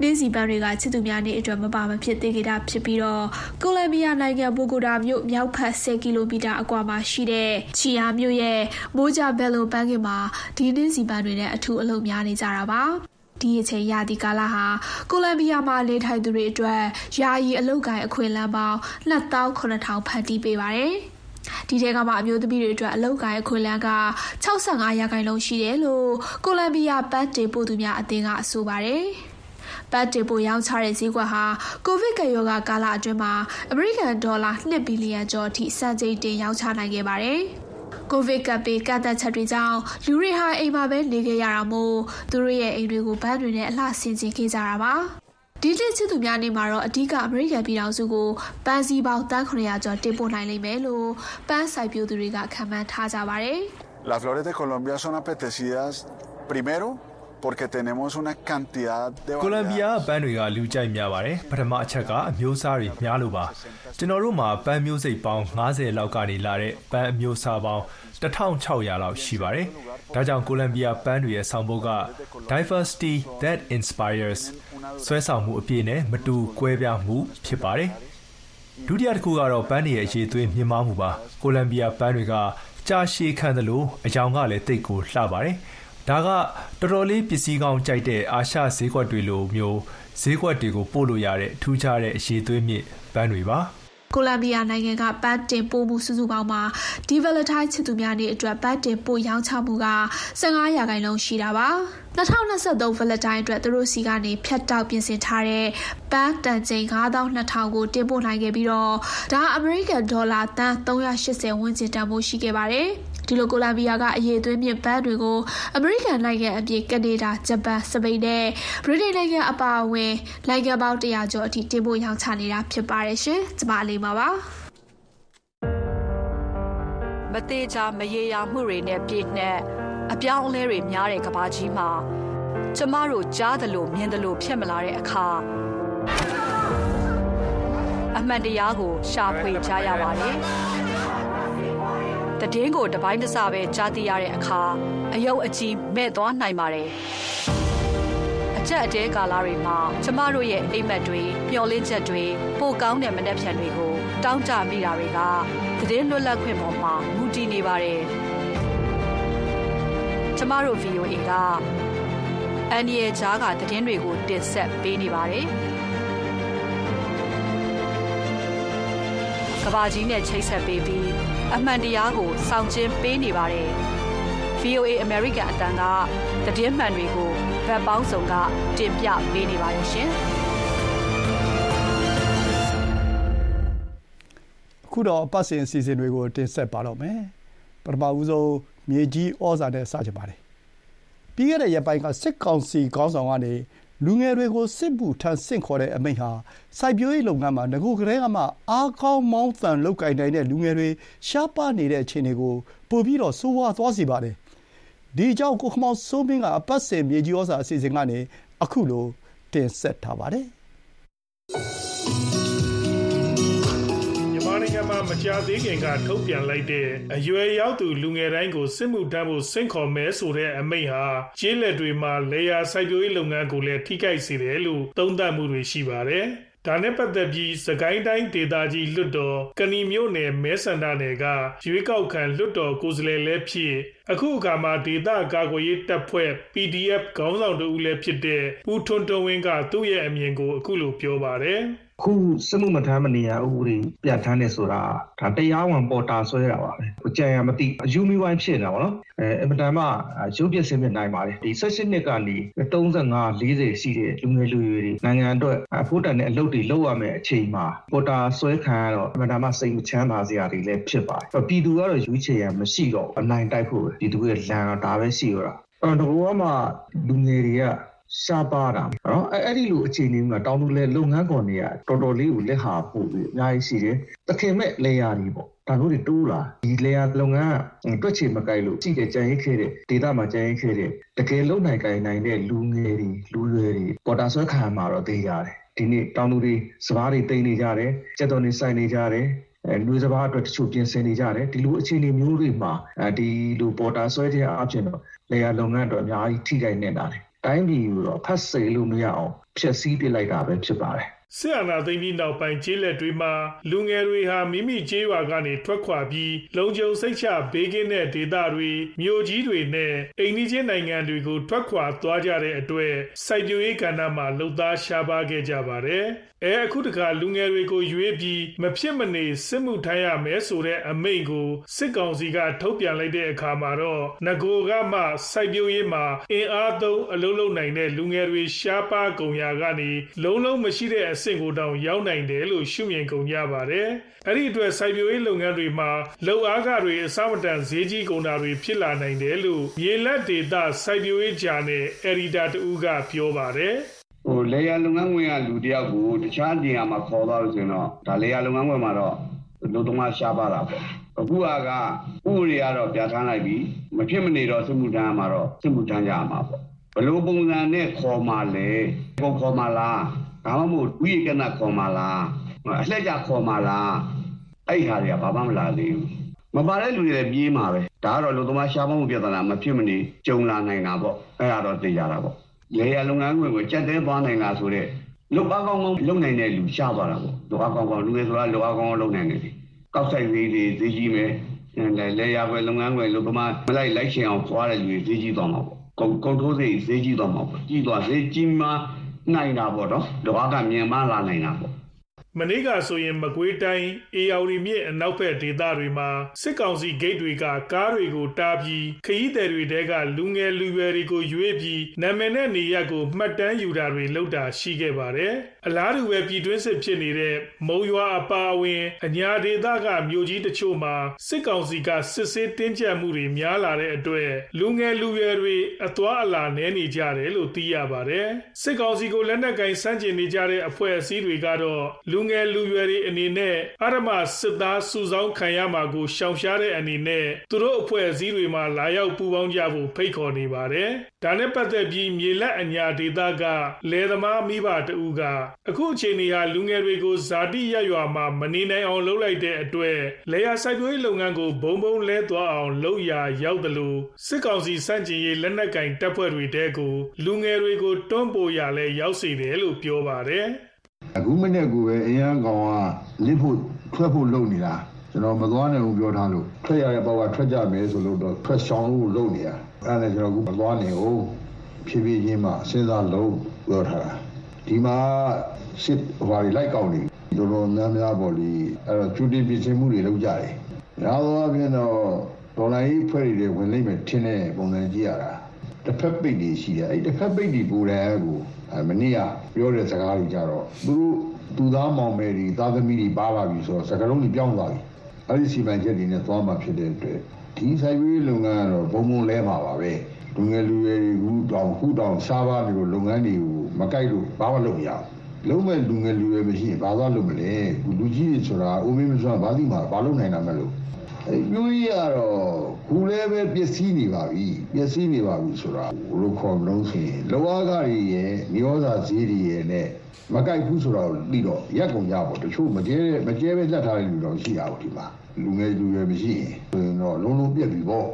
နှင်းစီပန်းတွေကချစ်သူများနေ့အတွက်မပါမဖြစ်သေးကြတာဖြစ်ပြီးတော့ကိုလံဘီယာနိုင်ငံဘိုဂိုတာမြို့မြောက်ဖက်10ကီလိုမီတာအကွာမှာရှိတဲ့ချီယာမြို့ရဲ့မိုးကြဘယ်လိုပန်းကင်မှာဒီနှင်းစီပန်းတွေနဲ့အထူးအလုပ်များနေကြတာပါဒီအချိန်ရာသီကာလဟာကိုလံဘီယာမှာနေထိုင်သူတွေအတွက်ယာယီအလုပ်ကိုင်အခွင့်အလမ်းပေါင်း2,900ဖန်တီးပေးပါတယ်။ဒီထဲကမှအမျိုးသမီးတွေအတွက်အလုပ်ကိုင်အခွင့်အလမ်းက65ရာခိုင်နှုန်းရှိတယ်လို့ကိုလံဘီယာပတ်တေပို့သူများအသင်းကဆိုပါတယ်။ ပတ်တေပိုရောင်းချတဲ့ဈေးကွက်ဟာကိုဗစ်ကရောဂါကာလအတွင်းမှာအမေရိကန်ဒေါ်လာ2ဘီလီယံကျော်အထိစံချိန်တင်ရောင်းချနိုင်ခဲ့ပါတယ်။ကိုဗစ်ကပ်ဘေးကန့်သက်ချက်တွေကြောင့်လူတွေဟာအိမ်မှာပဲနေခဲ့ရတာမို့သူတို့ရဲ့အိမ်တွေကိုဘန်းတွေနဲ့အလှဆင်ခြင်ခဲ့ကြတာပါဒီတစ်ချစ်သူများနေမှာတော့အဓိကအမေရိကန်ပြည်ထောင်စုကိုပန်းစည်းပေါင်းတန်း900ကျော်တင်ပို့နိုင်လိမ့်မယ်လို့ပန်းစိုက်ပျိုးသူတွေကခံမှန်းထားကြပါတယ် Las flores de Colombia son apetecidas primero porque tenemos una cantidad de ကိုလံဘီယာပန်းတွေကလူကြိုက်များပါတယ်ပထမအချက်ကအမျိုးအစားတွေများလို့ပါကျွန်တော်တို့မှာပန်းမျိုးစိတ်ပေါင်း90လောက်ကနေလာတဲ့ပန်းအမျိုးအစားပေါင်း1600လောက်ရှိပါတယ်ဒါကြောင့်ကိုလံဘီယာပန်းတွေရဲ့ဆောင်ပုဒ်က diversity that inspires ဆွဲဆောင်မှုအပြည့်နဲ့မတူကွဲပြားမှုဖြစ်ပါတယ်ဒုတိယတစ်ခုကတော့ပန်းတွေရဲ့အရေးသွေးမြင့်မားမှုပါကိုလံဘီယာပန်းတွေကကြာရှည်ခံသလိုအယောင်ကလည်းတိတ်ကိုလှပါတယ် ဒါကတော်တော်လေးပစ္စည်းကောင်းကြိုက်တဲ့အာရှဈေးကွက်တွေလိုမျိုးဈေးကွက်တွေကိုပို့လို့ရတဲ့ထူးခြားတဲ့အရေးသွေးမြင့်ပန်းတွေပါကိုလံဘီယာနိုင်ငံကပန်းတင်ပို့မှုစုစုပေါင်းမှာဒီဗလထိုင်းချစ်သူများနေ့အတွက်ပန်းတင်ပို့ရောင်းချမှုက15ရာခိုင်နှုန်းရှိတာပါ2023ဗလတိုင်းအတွက်သူတို့စီကနေဖြတ်တောက်ပြင်ဆင်ထားတဲ့ပန်းတန်ချိန်9200ကိုတင်ပို့နိုင်ခဲ့ပြီးတော့ဒါအမေရိကန်ဒေါ်လာတန်380ဝန်းကျင်တန်ဖိုးရှိခဲ့ပါတယ်။ ဒီလိုကိုလံဘီယာကအရေးသွေးမြင့်ပန်းတွေကိုအမေရိကန်နိုင်ငံအပြင်ကနေဒါဂျပန်စပိန်နဲ့ဗြိတိန်နိုင်ငံအပါအဝင်နိုင်ငံပေါင်း100ကျော်အထိတင်ပို့ရောင်းချနေတာဖြစ်ပါတယ်ရှင်ကျမလေးပါပါမသေးချာမရေရာမှုတွေနဲ့ပြည့်နှက်အပြောင်းအလဲတွေများတဲ့ကဘာကြီးမှာကျမတို့ကြားသလိုမြင်သလိုဖြစ်မလာတဲ့အခါအမှန်တရားကိုရှာဖွေကြရပါတယ် တည်င်းကိုတပိုင်းတစပဲကြားသိရတဲ့အခါအယုတ်အကြီးမဲ့သွားနိုင်ပါတယ်။အချက်အတဲကာလတွေမှာကျမတို့ရဲ့အိမ်မက်တွေပျော်လင့်ချက်တွေပိုကောင်းတဲ့မနှက်ဖြန်တွေကိုတောင်းကြမိတာတွေကတည်င်းလွတ်လပ်ခွင့်ပေါ်မှာမူတည်နေပါတယ်။ကျမတို့ VOA ကအန်ဒီရဲ့ဂျားကတည်င်းတွေကိုတင်ဆက်ပေးနေပါတယ်။ကဘာကြီးနဲ့ချိတ်ဆက်ပေးပြီး အမှန်တရားကိုစောင့်ကျင်းပေးနေပါတယ်။ VOA American အတန်းကတည်င်းမှန်တွေကိုဗတ်ပေါင်းစုံကတင်ပြပေးနေပါတယ်ရှင်။အခုတော့ပတ်စင်အစီအစဉ်တွေကိုတင်ဆက်ပါတော့မယ်။ပထမဦးဆုံးမြေကြီးဩဇာနဲ့စကြပါတယ်။ပြီးခဲ့တဲ့ရက်ပိုင်းကစစ်ကောင်စီခေါင်းဆောင်ကနေ လူငယ်တွေကို စစ်မှုထမ်းဆင့်ခေါ်တဲ့အမိန့်ဟာ စိုက်ပျိုးရေးလုပ်ငန်းမှာငခုကလေးကမှ အားကောင်းမောင်းသန် လုပ်ကင်နိုင်တဲ့ လူငယ်တွေ ရှားပါးနေတဲ့ အခြေအနေကို ပိုပြီးတော့ ဆိုးဝါးသွားစေပါတယ်။ဒီအကြောင်း ကိုခမောင်စိုးမင်းက အပတ်စဉ် မြေကြီးဩစာအစီအစဉ်ကနေအခုလို တင်ဆက်ထားပါတယ်။ မှာမကြာသေးခင်ကထုတ်ပြန်လိုက်တဲ့အရွယ်ရောက်သူလူငယ်တိုင်းကိုစစ်မှုထမ်းဖို့စင့်ခေါ်မဲဆိုတဲ့အမိန့်ဟာကျေးလက်တွေမှာလေယာစိုက်ပျိုးရေးလုပ်ငန်းကိုလည်းထိခိုက်စေတယ်လို့သုံးသပ်မှုတွေရှိပါတယ်။ဒါနဲ့ပတ်သက်ပြီးစကိုင်းတိုင်းဒေသကြီးလွတ်တော်ကဏီမြို့နယ်မဲဆန္ဒနယ်ကရွေးကောက်ခံလွတ်တော်ကိုယ်စားလှယ်လည်းဖြစ်အခုအခါမှာဒေသကာကွယ်ရေးတပ်ဖွဲ့ PDF ခေါင်းဆောင်တူလည်းဖြစ်တဲ့ဦးထွန်းတော်ဝင်းကသူ့ရဲ့အမြင်ကိုအခုလိုပြောပါတယ်။ ခုစစ်မှုမထမ်းမနေရဥပဒေပြဋ္ဌာန်းနေဆိုတာဒါတရားဝင်ပေါ်တာဆွဲတာပါပဲအကြံရမသိအယူမီဝိုင်းဖြစ်နေတာပေါ့နော်အဲအမတန်မှရုပ်ပြစင်းပြနိုင်ပါတယ်ဒီ16နှစ်ကနေ35 40ရှိတဲ့လူငယ်လူရွယ်တွေနိုင်ငံအတွက်အဖို့တန်တဲ့အလုပ်တွေလုပ်ရမယ်အချိန်မှာပေါ်တာဆွဲခံရတော့အမတန်မှစိတ်မချမ်းသာစရာတွေလည်းဖြစ်ပါတယ်ပြည်သူကတော့ရွေးချယ်ရမရှိတော့အနိုင်တိုက်ဖို့ပြည်သူရဲ့လမ်းတော့ဒါပဲရှိရတာအဲ့တော့ဘုရားမှာလူငယ်တွေက ရှားပါတာနော်အဲအဲ့ဒီလိုအခြေအနေမှာတောင်သူလဲလုပ်ငန်းခွန်တွေကတော်တော်လေးကိုလက်ဟာပို့ပြီးအများကြီးရှိတယ်တခင်မဲ့လေယာတွေပေါ့ဒါတို့တွေတိုးလာဒီလေယာလုပ်ငန်းကတွက်ချေမကိုက်လို့ရှိတဲ့ကြံရိတ်ခဲ့တဲ့ဒေတာမှာကြံရိတ်ခဲ့တဲ့တကယ်လုံနိုင်ကိုင်နိုင်တဲ့လူငယ်တွေလူရွယ်တွေပေါ်တာဆွဲခံမှာတော့သိရတယ်ဒီနေ့တောင်သူတွေစပားတွေတိတ်နေကြတယ်ကြက်တော်တွေစိုက်နေကြတယ်အဲလူစဘာအတွက်တချို့ပြင်ဆင်နေကြတယ်ဒီလိုအခြေအနေမျိုးတွေမှာအဲဒီလိုပေါ်တာဆွဲတဲ့အပြင်တော့လေယာလုပ်ငန်းတော့အများကြီးထိခိုက်နေတာတယ် တိုင်းပြည်ကိုတော့ဖတ်စေလို့မရအောင်ဖျက်ဆီးပစ်လိုက်တာပဲဖြစ်ပါတယ် စစ်အာဏာသိမ်းပြီးနောက်ပိုင်းကျေးလက်တွေမှာလူငယ်တွေဟာမိမိကျေးရွာကနေထွက်ခွာပြီးလုံခြုံစိတ်ချဘေးကင်းတဲ့ဒေသတွေမြို့ကြီးတွေနဲ့အိမ်နီးချင်းနိုင်ငံတွေကိုထွက်ခွာသွားကြတဲ့အတွက်စိုက်ပျိုးရေးကဏ္ဍမှာလှုပ်သားရှားပါခဲ့ကြပါတယ်။အဲအခုတခါလူငယ်တွေကိုရွေးပြီးမဖြစ်မနေစစ်မှုထမ်းရမယ်ဆိုတဲ့အမိန့်ကိုစစ်ကောင်စီကထုတ်ပြန်လိုက်တဲ့အခါမှာတော့ငကိုကမှစိုက်ပျိုးရေးမှာအင်အားသုံးအလုံးလုံးနိုင်တဲ့လူငယ်တွေရှားပါကုန်ရာကနေလုံးလုံးမရှိတဲ့အဆင့်ကိုတောင်ရောက်နိုင်တယ်လို့ရှုမြင်ကုန်ကြပါတယ်။အဲ့ဒီအတွက်စိုက်ပျိုးရေးလုပ်ငန်းတွေမှာလုံအားကတွေအစမတန်ဈေးကြီးကုန်တာတွေဖြစ်လာနိုင်တယ်လို့ရေလက်ဒေတာစိုက်ပျိုးရေးဂျာနယ်အရီတာတူကပြောပါတယ်။ဟိုလေယာလုပ်ငန်းဝင်ကလူတယောက်ကိုတခြားနေရာမှာခေါ်သွားလို့ဆိုရင်တော့ဒါလေယာလုပ်ငန်းဝင်မှာတော့လူသမားရှားပါတာပေါ့အခုကဥပဒေကတော့ပြဋ္ဌာန်းလိုက်ပြီမဖြစ်မနေတော့စစ်မှုထမ်းမှာတော့စစ်မှုထမ်းကြရမှာပေါ့ဘလို့ပုံစံနဲ့ခေါ်မှလဲကိုခေါ်မှလား ဒါမှမဟုတ်ဝိကနခေါ်မှာလားအလှက်ကြခေါ်မှာလားအဲ့ဟာတွေကဘာမှမလာသေးဘူးမပါတဲ့လူတွေလည်းပြေးမှာပဲဒါကတော့လူသမားရှားမမှုပြဿနာမဖြစ်မနေကြုံလာနိုင်တာပေါ့အဲ့ဒါတော့သိကြတာပေါ့လေယာလုပ်ငန်းတွေကိုကြက်တဲသွားနိုင်တာဆိုတော့လုပ်အားကောင်းကောင်းလုပ်နိုင်တဲ့လူရှားသွားတာပေါ့လုပ်အားကောင်းကောင်းလူတွေဆိုတာလုပ်အားကောင်းကောင်းလုပ်နိုင်တယ်ကောက်ဆိုင်သေးသေးဈေးကြီးမယ်လေယာပဲလုပ်ငန်းတွေလူသမားမလိုက်လိုက်ရှင်အောင်သွားတဲ့လူတွေဈေးကြီးသွားမှာပေါ့ကုန်ကုန်ထိုးစိတ်ဈေးကြီးသွားမှာပေါ့ကြီးသွားဈေးကြီးမှာ နိုင်တာပေါ့နော်လုပ်အားကမြန်မာလာနိုင်တာပေါ့မနေ့ကဆိုရင်မကွေးတိုင်းအေယာဝတီမြစ်အနောက်ဘက်ဒေသတွေမှာစစ်ကောင်စီဂိတ်တွေကကားတွေကိုတားပြီးခရီးသည်တွေတဲကလူငယ်လူရွယ်တွေကိုရွေးပြီးနာမည်နဲ့နေရက်ကိုမှတ်တမ်းယူတာတွေလုပ်တာရှိခဲ့ပါတယ်။အလားတူပဲပြည်တွင်းစစ်ဖြစ်နေတဲ့မုံရွာအပါအဝင်အညာဒေသကမြို့ကြီးတချို့မှာစစ်ကောင်စီကစစ်ဆေးတင်းကျပ်မှုတွေများလာတဲ့အတွက်လူငယ်လူရွယ်တွေအသွာအလာနဲနေကြတယ်လို့သိရပါတယ်။စစ်ကောင်စီကိုလက်နက်ကင်စန့်ကျင်နေကြတဲ့အဖွဲ့အစည်းတွေကတော့လူလူငယ်လူရွယ်တွေအနေနဲ့အရမစစ်သားစုဆောင်းခံရမှာကိုရှောင်ရှားတဲ့အနေနဲ့သူတို့အဖွဲ့အစည်းတွေမှာလာရောက်ပူးပေါင်းကြဖို့ဖိတ်ခေါ်နေပါတယ်။ဒါနဲ့ပတ်သက်ပြီးမြေလက်အညာဒေသကလယ်သမားမိဘတဦးကအခုအချိန်ကြီးဟာလူငယ်တွေကိုဇာတိရရွာမှာမနေနိုင်အောင်လုပ်လိုက်တဲ့အတွက်လေယာစိုက်ပျိုးရေးလုပ်ငန်းကိုဘုံဘုံလဲသွားအောင်လုပ်ရာရောက်တယ်လို့စစ်ကောင်စီစန့်ကျင်ရေးလက်နက်ကင်တပ်ဖွဲ့တွေတဲကိုလူငယ်တွေကိုတွန်းပို့ရလဲရောက်စေတယ်လို့ပြောပါတယ်။အခုမနေ့ကပဲအရန်ကောင်ကလစ်ဖို့ထွက်ဖို့လုပ်နေတာကျွန်တော်မသွားနိုင်ဘူးပြောထားလို့ထွက်ရတဲ့ဘောက်ကထွက်ကြမယ်ဆိုလို့တော့ထွက်ရှောင်းလို့လုပ်နေတာအဲ့ဒါကျွန်တော်အခုမသွားနိုင်ဘူးဖြည်းဖြည်းချင်းမှစဉ်းစားလို့ပြောထားတာ ဒီမှာစစ်ဟွာတွေလိုက်ကောက်နေတော်တော်များများပေါ့လေအဲ့တော့ကျူတင်ပြင်ဆင်မှုတွေလုပ်ကြတယ်ညာတော့အပြင်တော့ဒေါ်လာကြီးဖွဲ့တွေဝင်လိမ့်မယ်ထင်တဲ့ပုံစံကြည့်ရတာတစ်ဖက်ပိတ်တွေရှိတယ်အဲ့တစ်ဖက်ပိတ်တွေပူတယ်ကိုအဲမနေ့ကပြောတဲ့စကားတွေကြတော့သူတို့သူသားမောင်မယ်တွေသားသမီးတွေပါလာပြီဆိုတော့စကားလုံးတွေပြောင်းသွားပြီအဲ့ဒီစီမံချက်တွေနဲ့သွားမှာဖြစ်တဲ့အတွက်ဒီဆိုင်ဝေးလုပ်ငန်းကတော့ဘုံဘုံလဲမှာပါပဲ လူငယ်လူရွယ်တွေခုတောင်ခုတောင်စားပါနေလို့လုပ်ငန်းတွေကိုမကြိုက်လို့ဘာမှလုပ်မရဘူးလုံးမဲ့လူငယ်လူရွယ်မရှိရင်ဘာသာလုပ်မလဲလူကြီးတွေဆိုတာအိုမင်းမစွမ်းဘာသိမှာဘာလုပ်နိုင်တာမလို့အဲပြောရတော့ခုလည်းပဲပျက်စီးနေပါပြီပျက်စီးနေပါပြီဆိုတာဘလို့ခေါ်မလို့ဆိုရင်လောကကြီးရဲ့မျိုးစာဈေးတွေရဲ့နဲ့မကြိုက်ဘူးဆိုတော့ပြီးတော့ရက်ကုန်ကြပေါ့တချို့မကျဲမကျဲပဲလက်ထားတဲ့လူတော့ရှိတာပေါ့ဒီမှာလူငယ်လူရွယ်မရှိရင်ဆိုရင်တော့လုံးလုံးပြက်ပြီပေါ့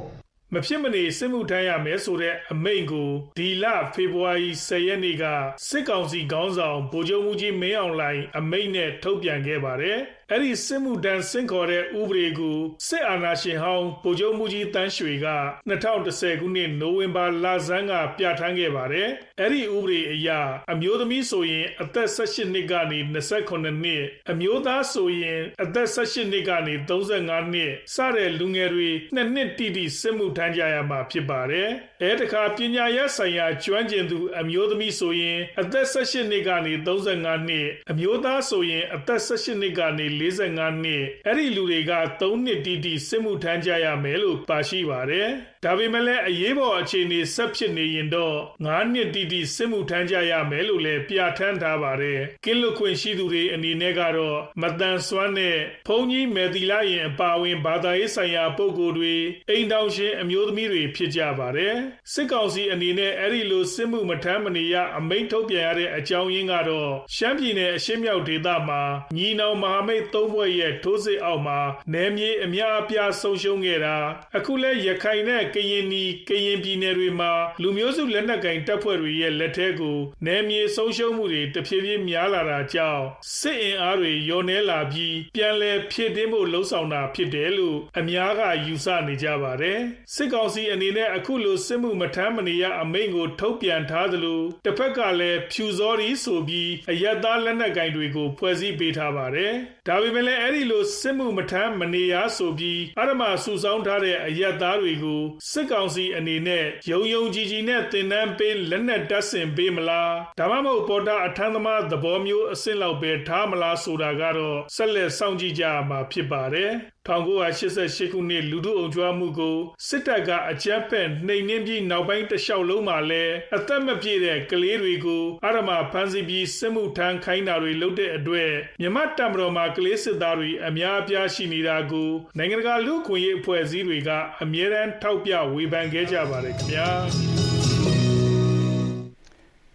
မဖြစ်မနေစစ်မှုထမ်းရမယ်ဆိုတဲ့အမိန့်ကိုဒီလဖေဖော်ဝါရီ10ရက်နေ့ကစစ်ကောင်စီခေါင်းဆောင်ဗိုလ်ချုပ်မှုကြီးမင်းအောင်လှိုင်အမိန့်နဲ့ထုတ်ပြန်ခဲ့ပါတယ်။ အဲ့ဒီစစ်မှုတန်းစင့်ခေါ်တဲ့ဥပဒေကိုစစ်အာဏာရှင်ဟောင်းဗိုလ်ချုပ်မှုကြီးတန်းရွှေက2010ခုနှစ်နိုဝင်ဘာလဆန်းကပြဋ္ဌာန်းခဲ့ပါတယ်။အဲ့ဒီဥပဒေအရအမျိုးသမီးဆိုရင်အသက်18နှစ်ကနေ28နှစ်အမျိုးသားဆိုရင်အသက်18နှစ်ကနေ35နှစ်စတဲ့လူငယ်တွေနှစ်နှစ်တိတိစစ်မှုထမ်းကြရမှာဖြစ်ပါတယ်။အဲတခါပညာရေးဆိုင်ရာကျွမ်းကျင်သူအမျိုးသမီးဆိုရင်အသက်18နှစ်ကနေ35နှစ်အမျိုးသားဆိုရင်အသက်18နှစ်ကနေ45နှစ်အဲ့ဒီလူတွေက3နှစ်တီးတီးစစ်မှုထမ်းကြရမယ်လို့ပါရှိပါတယ်ဒါပေမဲ့လည်းအရေးပေါ်အခြေအနေဆက်ဖြစ်နေရင်တော့9နှစ်တီးတီးစစ်မှုထမ်းကြရမယ်လို့လည်းပြဋ္ဌာန်းထားပါတယ်ကင်းလွတ်ခွင့်ရှိသူတွေအနေနဲ့ကတော့မတန်ဆွမ်းတဲ့ဘုံကြီးမေတီလာရင်အပါဝင်ဘာသာရေးဆိုင်ရာပုဂ္ဂိုလ်တွေအိမ်တောင်ရှင်အမျိုးသမီးတွေဖြစ်ကြပါတယ်စစ်ကောင်စီအနေနဲ့အဲ့ဒီလိုစစ်မှုမထမ်းမနေရအမိန့်ထုတ်ပြန်ရတဲ့အကြောင်းရင်းကတော့ရှမ်းပြည်နယ်အရှေ့မြောက်ဒေသမှာညီနောင်မဟာမိတ်သုံးဖွဲ့ရဲ့ထိုးစစ်အောက်မှာနယ်မြေအများအပြားဆုံးရှုံးခဲ့တာအခုလဲရခိုင်နဲ့ကရင်နီကရင်ပြည်နယ်တွေမှာလူမျိုးစုလက်နက်ကင်တပ်ဖွဲ့တွေရဲ့လက်ထဲကိုနယ်မြေဆုံးရှုံးမှုတွေတဖြည်းဖြည်းများလာတာကြောင့်စစ်အင်အားတွေလျော့နေလာပြီးပြန်လည်ဖြည့်တင်းဖို့လှုံ့ဆော်တာဖြစ်တယ်လို့အများကယူဆနေကြပါတယ်စစ်ကောင်စီအနေနဲ့အခုလိုစစ်မှုမထမ်းမနေရအမိန့်ကို ထုတ်ပြန်ထားသလိုတစ်ဖက်ကလည်းဖြူစောရီဆိုပြီးအယက်သားလက်နက်ကင်တွေကိုဖွဲ့စည်းပေးထားပါတယ်ဒါပေမဲ့လည်းအဲ့ဒီလိုစစ်မှုမထမ်းမနေရဆိုပြီးအရမစုဆောင်းထားတဲ့အယက်သားတွေကိုစစ်ကောင်စီအနေနဲ့ယုံယုံကြည်ကြည်နဲ့တင်နန်းပေးလက်နက်တပ်ဆင်ပေးမလားဒါမှမဟုတ်ပေါ်တာအထမ်းသမားသဘောမျိုးအဆင့်လောက်ပဲထားမလားဆိုတာကတော့ဆက်လက်စောင့်ကြည့်ကြရမှာဖြစ်ပါတယ် 1988ခုနှစ်လူထုအုံကြွမှုကိုစစ်တပ်ကအကြမ်းဖက်နှိမ်နင်းပြီးနောက်ပိုင်းတလျှောက်လုံးမှာလည်းအသက်မပြည့်တဲ့ကလေးတွေကိုအာရမဖမ်းဆီးပြီးစစ်မှုထမ်းခိုင်းတာတွေလုပ်တဲ့အတွက်မြမတပ်မတော်မှာကလေးစစ်သားတွေအများအပြားရှိနေတာကိုနိုင်ငံတကာလူ့ခွင့်ရေးအဖွဲ့အစည်းတွေကအမြဲတမ်းထောက်ပြဝေဖန်ခဲ့ကြပါတယ်ခင်ဗျာ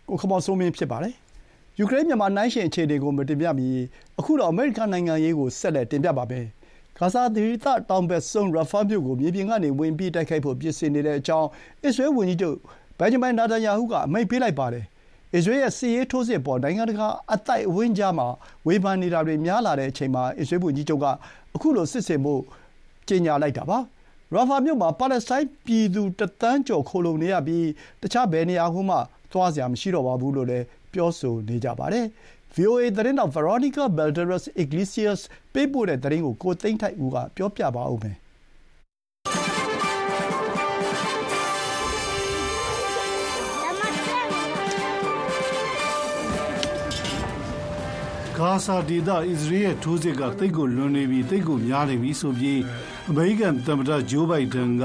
ကိုခမောင်စိုးမင်းဖြစ်ပါတယ်ယူကရိန်းမြန်မာနိုင်ရှင်အခြေအနေကိုမတင်ပြမီအခုတော့အမေရိကန်နိုင်ငံရေးကိုဆက်လက်တင်ပြပါမယ် ဂါဇာဒေသတောင်ဘက်စွန်းရာဖာမြို့ကို မြေပြင်ကနေ ဝင်ပြီး တိုက်ခိုက်ဖို့ ပြင်ဆင်နေတဲ့အကြောင်း အစ္စရေး ဝန်ကြီးချုပ်ဘင်ဂျမင်နာတန်ယာဟုကအမိန့်ပေးလိုက်ပါတယ်။အစ္စရေးရဲ့ စစ်ရေးထိုးစစ်အပေါ် နိုင်ငံတကာ အသိုက်အဝန်းကြားမှာ ဝေဖန်နေတာတွေ များလာတဲ့အချိန်မှာ အစ္စရေး ဝန်ကြီးချုပ်က ခုလို စစ်ဆင်ဖို့ ကြေညာလိုက်တာပါ။ရာဖာမြို့မှာ ပါလက်စတိုင်းပြည်သူတသန်းကျော် ခိုလှုံနေရပြီး တခြား ဘယ်နေရာကိုမှ သွားစရာ မရှိတော့ပါဘူးလို့လည်း ပြောဆိုနေကြပါတယ်။ VOA သတင်းထောက် Veronica Balderas Iglesias ပေးပို့တဲ့သတင်းကို ကိုသိန်းထိုက်ဦးက ပြောပြပါဦးမယ်။ဂါဇာဒေသ အစ္စရေးရဲ့ထိုးစစ်ကသိပ်ကိုလွန်နေပြီသိပ်ကိုများနေပြီဆိုပြီးအမေရိကန်သမ္မတဂျိုးဘိုင်ဒန်က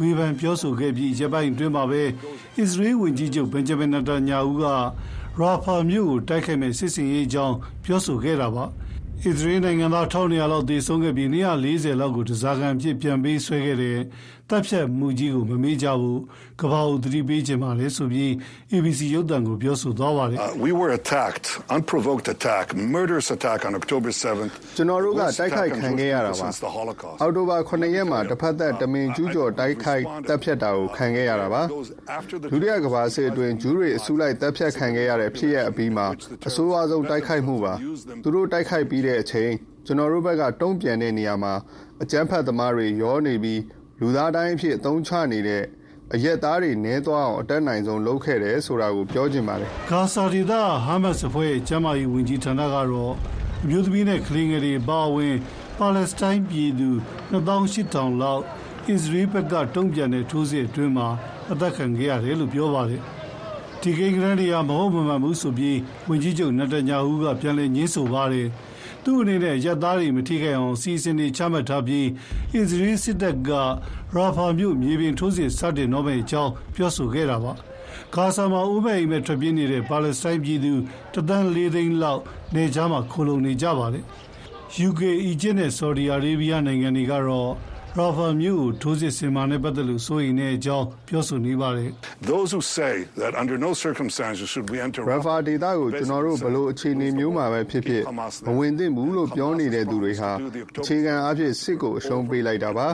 ဝေဖန်ပြောဆိုခဲ့ပြီးရက်ပိုင်းအတွင်းမှာပဲအစ္စရေးဝန်ကြီးချုပ်ဘင်ဂျမင်နတန်ညာဦးက ရာဖာမြို့ကိုတိုက်ခိုက်မဲ့စစ်စင်ရေးအကြောင်းပြောဆိုခဲ့တာပါအစ္စရေးနိုင်ငံသား1200လောက်သေဆုံးခဲ့ပြီး240လောက်ကိုတစားကန်ဖြစ်ပြန်ပေးဆွဲခဲ့တဲ့ တပ်ဖြတ်မှုကြီးကိုမမေ့ကြဘူးကဘာဦးသတိပေးခြင်းပါလေဆိုပြီး ABC ရုပ်သံကိုပြောဆိုသွားပါတယ် We were attacked unprovoked attack murderous attack on October 7th ကျွန်တော်တို့ကတိုက်ခိုက်ခံခဲ့ရတာပါအောက်တိုဘာ9ရက်မှာတစ်ဖက်သက်တမင်ကျူးကျော်တိုက်ခိုက်တပ်ဖြတ်တာကိုခံခဲ့ရတာပါဒုတိယကမ္ဘာစစ်အတွင်းဂျူးတွေအစုလိုက်တပ်ဖြတ်ခံခဲ့ရတဲ့ဖြစ်ရပ်အပြီးမှာအဆိုးအဆုံးတိုက်ခိုက်မှုပါသူတို့တိုက်ခိုက်ပြီးတဲ့အချိန်ကျွန်တော်တို့ဘက်ကတုံ့ပြန်တဲ့နေရာမှာအကြမ်းဖက်သမားတွေရောနေပြီး လူသားတိုင်းအဖြစ်အသုံးချနေတဲ့အရက်သားတွေနဲသွားအောင်အတက်နိုင်ဆုံးလုပ်ခဲ့တယ်ဆိုတာကိုပြောချင်ပါတယ်ဂါဇာဒေသဟာမတ်စ်အဖွဲ့ကျမ်းမာရေးဝန်ကြီးဌာနကတော့အမျိုးသမီးနဲ့ကလေးငယ်တွေပါဝင်ပါလက်စတိုင်းပြည်သူ2800လောက်အစ္စရေးဘက်ကတုံ့ပြန်တဲ့ထိုးစစ်အတွင်းမှာအသက်ခံခဲ့ရတယ်လို့ပြောပါတယ်ဒီကိန်းဂရန်တွေကမဟုတ်မမှန်ဘူးဆိုပြီးဝန်ကြီးချုပ်နတညာဟူးကပြန်လည်ညှင်းဆိုပါတယ်။ သူ့အနေနဲ့ရက်သားတွေမထိခိုက်အောင်စီစဉ်နေချမှတ်ထားပြီးအစ္စရေးစစ်တပ်ကရာဖာမြို့မြေပြင်ထိုးစစ်စတင်တော့မယ့်အကြောင်းပြောဆိုခဲ့တာပါဂါဇာမှာဥပဒေမဲ့ထွက်ပြေးနေတဲ့ပါလက်စတိုင်းပြည်သူတသန်း၄သိန်းလောက်နေကြမှာခိုလုံနေကြပါတယ် UK အီဂျစ်နဲ့ဆော်ဒီအာရေဗျနိုင်ငံတွေကတော့ ရာဖာမြို့ကို ထိုးစစ်ဆင်မှာနဲ့ပတ်သက်လို့ စိုးရိမ်တဲ့အကြောင်း ပြောဆိုနေပါတယ် Those who say that under no circumstances should we enter ရာဖာဒေသကို ကျွန်တော်တို့ဘလို့အခြေအနေမျိုးမှာပဲဖြစ်ဖြစ် မဝင်သင့်ဘူးလို့ ပြောနေတဲ့သူတွေဟာ အခြေခံအဖြစ်စစ်ကို အရှုံးပေးလိုက်တာပါ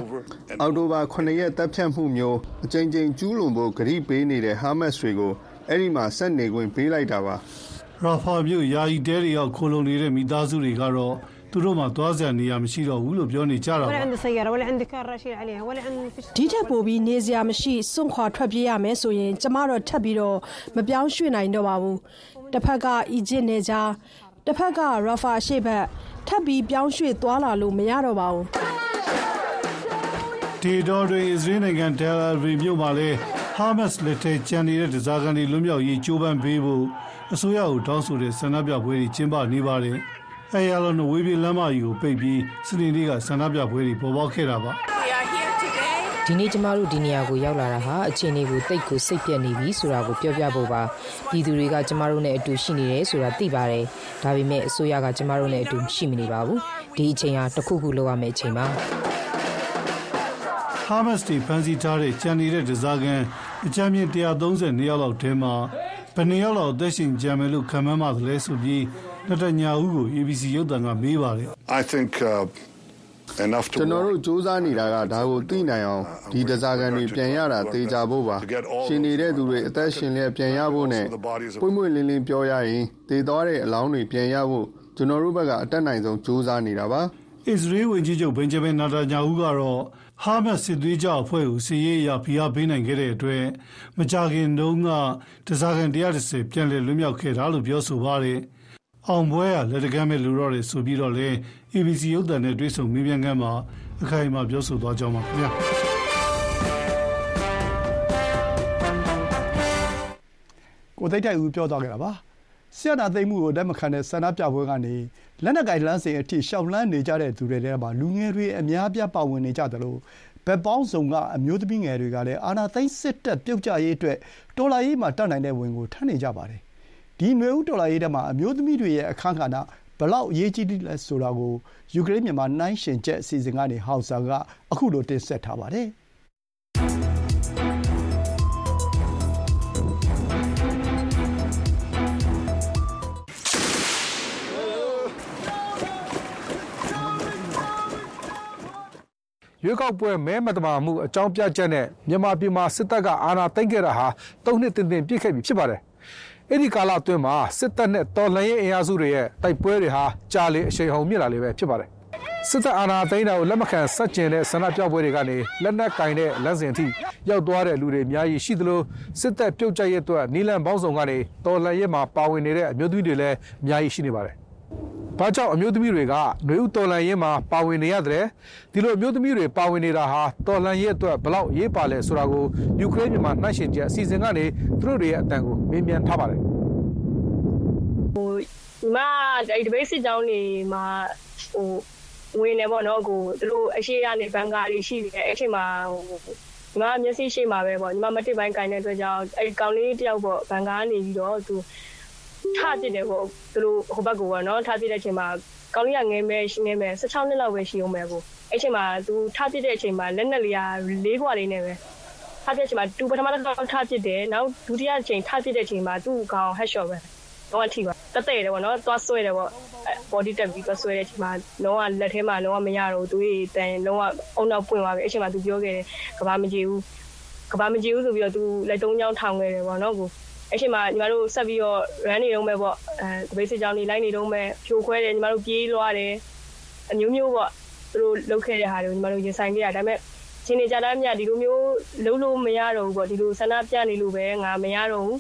အောက်တိုဘာ9ရက်တပ်ဖြတ်မှုမျိုး အကြိမ်ကြိမ်ကျူးလွန်ဖို့ကြိပေးနေတဲ့ ဟာမတ်စ်တွေကို အဲ့ဒီမှာ ဆက်နေခွင့်ပေးလိုက်တာပါ ရာဖာမြို့ ယာယီတဲတွေရောက် ခိုလုံနေတဲ့ မိသားစုတွေကတော့ သူတို့မှသွားစရာနေရာမရှိတော့ဘူးလို့ပြောနေကြတာပါဒီထက်ပိုပြီးနေစရာမရှိစွန့်ခွာထွက်ပြေးရမယ်ဆိုရင် ကျမတို့ထပ်ပြီးတော့မပြောင်းရွှေ့နိုင်တော့ပါဘူးတစ်ဖက်ကအီဂျစ်နယ်ကြားတစ်ဖက်ကရာဖာရှေ့ဘက်ထပ်ပြီးပြောင်းရွှေ့သွားလာလို့မရတော့ပါဘူးဒီတော့တွင်အစ္စရေးနိုင်ငံတယ်လ်အဗီမြို့မှာလည်းဟာမတ်စ်လက်ထက်ကျန်နေတဲ့ဒဇာကန်တွေလွတ်မြောက်ရေးကြိုးပမ်းပေးဖို့အစိုးရကိုတောင်းဆိုတဲ့ဆန္ဒပြပွဲတွေကျင်းပနေပါတယ်။ အဲရလုံးဝေးပြေးလမ်းမကြီးကိုပိတ်ပြီးစနေနေ့ကဆန္ဒပြပွဲတွေပေါ်ပေါက်ခဲ့တာပါဒီနေ့ကျမတို့ဒီနေရာကိုရောက်လာတာဟာအခြေအနေကိုတိတ်ကိုစိတ်ပြက်နေပြီဆိုတာကိုပြောပြဖို့ပါပြည်သူတွေကကျမတို့နဲ့အတူရှိနေတယ်ဆိုတာသိပါတယ်ဒါပေမဲ့အစိုးရကကျမတို့နဲ့အတူရှိမနေပါဘူးဒီအချိန်ဟာတစ်ခုခုလုပ်ရမယ့်အချိန်ပါဟာမတ်စ်တီဖန်စီထားတဲ့ကြံနေတဲ့ဒဇာကန်အကြမ်းမြင့်132ယောက်လောက်ထဲမှာဘယ်နှစ်ယောက်လောက်အသက်ရှင်ကြံမယ်လို့ခံမှန်းမှသလဲဆိုပြီး နတညာဦးကို ABC ရုပ်သံကမေးပါတယ်။ I think uh, ကျွန်တော်တို့စူးစမ်းနေတာကဒါကိုသိနိုင်အောင်ဒီတစားကန်တွေပြန်ရတာသေချာဖို့ပါရှင်နေတဲ့သူတွေအသက်ရှင်လျက်ပြန်ရဖို့နဲ့ပွင့်ပွင့်လင်းလင်းပြောရရင်သေသွားတဲ့အလောင်းတွေပြန်ရဖို့ကျွန်တော်တို့ဘက်ကအတက်နိုင်ဆုံးစူးစမ်းနေတာပါအစ္စရေးဝန်ကြီးချုပ်ဘင်ဂျမင်နာတာညာဦးကတော့ဟာမတ်စစ်သွေးကြအဖွဲ့ကိုစီရေးအရာဖိအားပေးနိုင်ခဲ့တဲ့အတွက်မကြခင်တုန်းကတစားကန်130ပြန်လည်လွတ်မြောက်ခဲ့တာလို့ပြောဆိုပါတယ်။ အောင်ပွဲကလက်တကမ်းပဲလူတော့တယ်ဆိုပြီးတော့လေ ABC ရုပ်သံနဲ့တွေ့ဆုံမေးမြန်းခန်းမှာအခိုင်အမာပြောဆိုသွားကြောင်းပါခင်ဗျာကိုသိတိုက်ဦးပြောသွားခဲ့တာပါဆရာနာသိမှုကိုလက်မခံတဲ့ဆန္ဒပြပွဲကနေလက်နက်ကင်လမ်းစဉ်အထိရှောက်လန်းနေကြတဲ့သူတွေထဲမှာလူငယ်တွေအများပြပါဝင်နေကြတယ်လို့ဘက်ပေါင်းစုံကအမျိုးသမီးငယ်တွေကလည်းအာနာသိန်းစစ်တပ်ပြုတ်ကြရေးအတွက်တော်လာရေးမှာတတ်နိုင်တဲ့ဝင်ကိုထမ်းနေကြပါတယ် ဒီနွေဦးတော်လှန်ရေးထဲမှာ အမျိုးသမီးတွေရဲ့အခန်းကဏ္ဍ ဘယ်လောက် အရေးကြီးလဲဆိုတာကို ယူကရိန်း-မြန်မာ နှိုင်းယှဉ်ချက် အစီအစဉ်ကနေ ဟောင်ဆာက ခုလို တင်ဆက်ထားပါတယ်။ရွေးကောက်ပွဲ မဲမသမာမှု အကြောင်းပြချက်နဲ့ မြန်မာပြည်မှာ စစ်တပ်က အာဏာသိမ်းခဲ့တာဟာ၃နှစ် တင်တင်ပြည့်ခဲ့ပြီ ဖြစ်ပါတယ် အဲ့ဒီကာလအတွင်းမှာစစ်တပ်နဲ့တော်လှန်ရေးအင်အားစုတွေရဲ့တိုက်ပွဲတွေဟာကြာလေအရှိန်ဟုန်မြင့်လာလေပဲဖြစ်ပါတယ်စစ်တပ်အာဏာသိမ်းတာကိုလက်မခံဆတ်ကျင်တဲ့ဆန္ဒပြပွဲတွေကနေလက်နက်ကင်တဲ့လမ်းစဉ်အထိရောက်သွားတဲ့လူတွေအများကြီးရှိသလိုစစ်တပ်ပြုတ်ကျရဲ့အတွက်နီလန်ပေါင်းစုံကနေတော်လှန်ရေးမှာပါဝင်နေတဲ့အမျိုးသမီးတွေလည်းအများကြီးရှိနေပါတယ်။ ဘာကြောင့်အမျိုးသမီးတွေကຫນွေဥတော်လန်ရင်မှာပါဝင်နေရတယ်ဒီလိုအမျိုးသမီးတွေပါဝင်နေတာဟာတော်လန်ရဲ့အတွက်ဘလောက်ရေးပါလဲဆိုတာကိုယူကရိန်းမြန်မာနှိုင်းရှင်ချက်အစီအစဉ်ကနေသူတို့တွေရဲ့အတန်ကိုမေးမြန်းထားပါတယ်ဟိုဒီမှာဒီ debate စစ်ကြောင်းနေမှာဟိုဝင်နေပေါ့နော်ကိုသူတို့အရှိရနေဘန်ကာတွေရှိတယ်အဲ့ချိန်မှာဟိုညီမမျက်စိရှိမှာပဲပေါ့ညီမမတစ်ပိုင်းကင်တဲ့အတွက်ကြောင့်အဲ့ကောင်လေးတယောက်ပေါ့ဘန်ကာနေပြီးတော့သူ ထားပြတယ်ပေါ့သူတို့ဟိုဘက်ကပေါ့နော်ထားပြတဲ့အချိန်မှာကောင်းလေးကငယ်မဲငယ်မဲ16နှစ်လောက်ပဲရှိအောင်ပဲကိုအဲ့ချိန်မှာသူထားပြတဲ့အချိန်မှာလက်နက်လေးကလေးခွာလေးနဲ့ပဲထားပြတဲ့အချိန်မှာသူပထမတစ်ခါထားပြတယ်နောက်ဒုတိယအချိန်ထားပြတဲ့အချိန်မှာသူ့ကောင် headshot ပဲတော့ထိပါတတဲ့တယ်ပေါ့နော်သွားဆွဲတယ်ပေါ့ body တက်ပြီးသွားဆွဲတဲ့အချိန်မှာလုံးဝလက်ထဲမှာလုံးဝမရတော့သူတွေတန်လုံးဝအုံနောက်ပွင့်သွားပြီအဲ့ချိန်မှာသူပြောခဲ့တယ်ကဘာမကြည့်ဘူးကဘာမကြည့်ဘူးဆိုပြီးတော့သူလက်တုံးချောင်းထောင်ခဲ့တယ်ပေါ့နော်ကို အဲ့ချိန်မှာညီမတို့ဆက်ပြီးတော့ run နေတော့မဲ့ပေါ့အဲတပိတ်စစ်ကြောင်းနေလိုက်နေတော့မဲ့ဖြိုခွဲတယ်ညီမတို့ပြေးလွှားတယ်အမျိုးမျိုးပေါ့သူတို့လုတ်ခဲ့တဲ့ဟာတွေကိုညီမတို့ရင်ဆိုင်ခဲ့ရဒါပေမဲ့ချင်းနေကြတာမြဒီလိုမျိုးလုံးလို့မရတော့ဘူးပေါ့ဒီလိုဆန္ဒပြနေလို့ပဲငါမရတော့ဘူး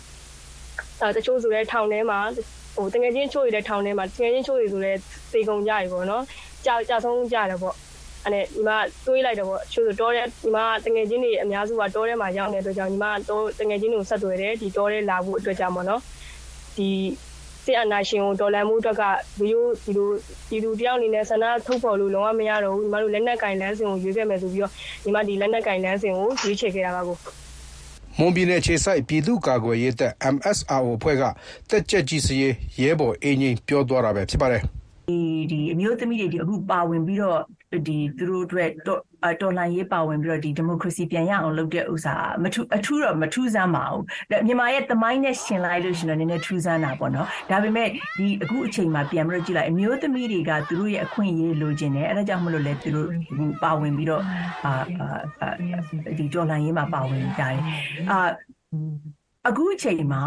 အဲတချို့ဆိုလဲထောင်ထဲမှာဟိုတငယ်ချင်းချို့ရတဲ့ထောင်ထဲမှာတငယ်ချင်းချို့ရဆိုလဲသေကုန်ကြပြီပေါ့နော်ကြာကြာဆုံးကြတယ်ပေါ့ အဲ့ဒီမှာတွေးလိုက်တော့ပေါ့ချို့ဆိုတောထဲဒီမှာတငယ်ချင်းတွေအများစုကတောထဲမှာရောက်နေတဲ့အတွက်ကြောင့်ဒီမှာတောတငယ်ချင်းတွေကိုဆက်သွယ်တယ်ဒီတောထဲလာဖို့အတွက်ကြောင့်ပေါ့နော်ဒီစစ်အာဏာရှင်ကိုဒေါ်လာမှုအတွက်ကဒီလိုဒီလိုဒီလူတယောက်အနေနဲ့ဆန္ဒထုတ်ဖော်လို့လုံးဝမရတော့ဘူးညီမတို့လက်နက်ကင်လမ်းစဉ်ကိုရွေးခဲ့မယ်ဆိုပြီးတော့ညီမဒီလက်နက်ကင်လမ်းစဉ်ကိုရွေးချယ်ခဲ့တာပါကိုမွန်ပြည်နယ်ခြေဆိုင်ပြည်သူ့ကာကွယ်ရေးတပ် MSRO အဖွဲ့ကတက်ကြက်ကြီးစရေးရဲဘော်အင်းကြီးပြောသွားတာပဲဖြစ်ပါတယ်ဒီဒီအမျိုးသမီးတွေဒီအခုပါဝင်ပြီးတော့ ဒီသူတို့အတွက်တော်လှန်ရေးပါဝင်ပြီးတော့ဒီဒီမိုကရေစီပြန်ရအောင်လုပ်တဲ့ဥစ္စာမထူအထူးတော့မထူးဆန်းပါဘူးမြန်မာရဲ့သမိုင်းနဲ့ရှင်လိုက်လို့ရှင်တော့နည်းနည်းထူးဆန်းတာပေါ့နော်ဒါပေမဲ့ဒီအခုအချိန်မှာပြန်ပြီးတော့ကြည့်လိုက်အမျိုးသမီးတွေကသူတို့ရဲ့အခွင့်အရေးလိုချင်တယ်အဲဒါကြောင့်မလို့လဲသူတို့ပါဝင်ပြီးတော့အာဒီတော်လှန်ရေးမှာပါဝင်ကြတယ်အာအခုအချိန်မှာ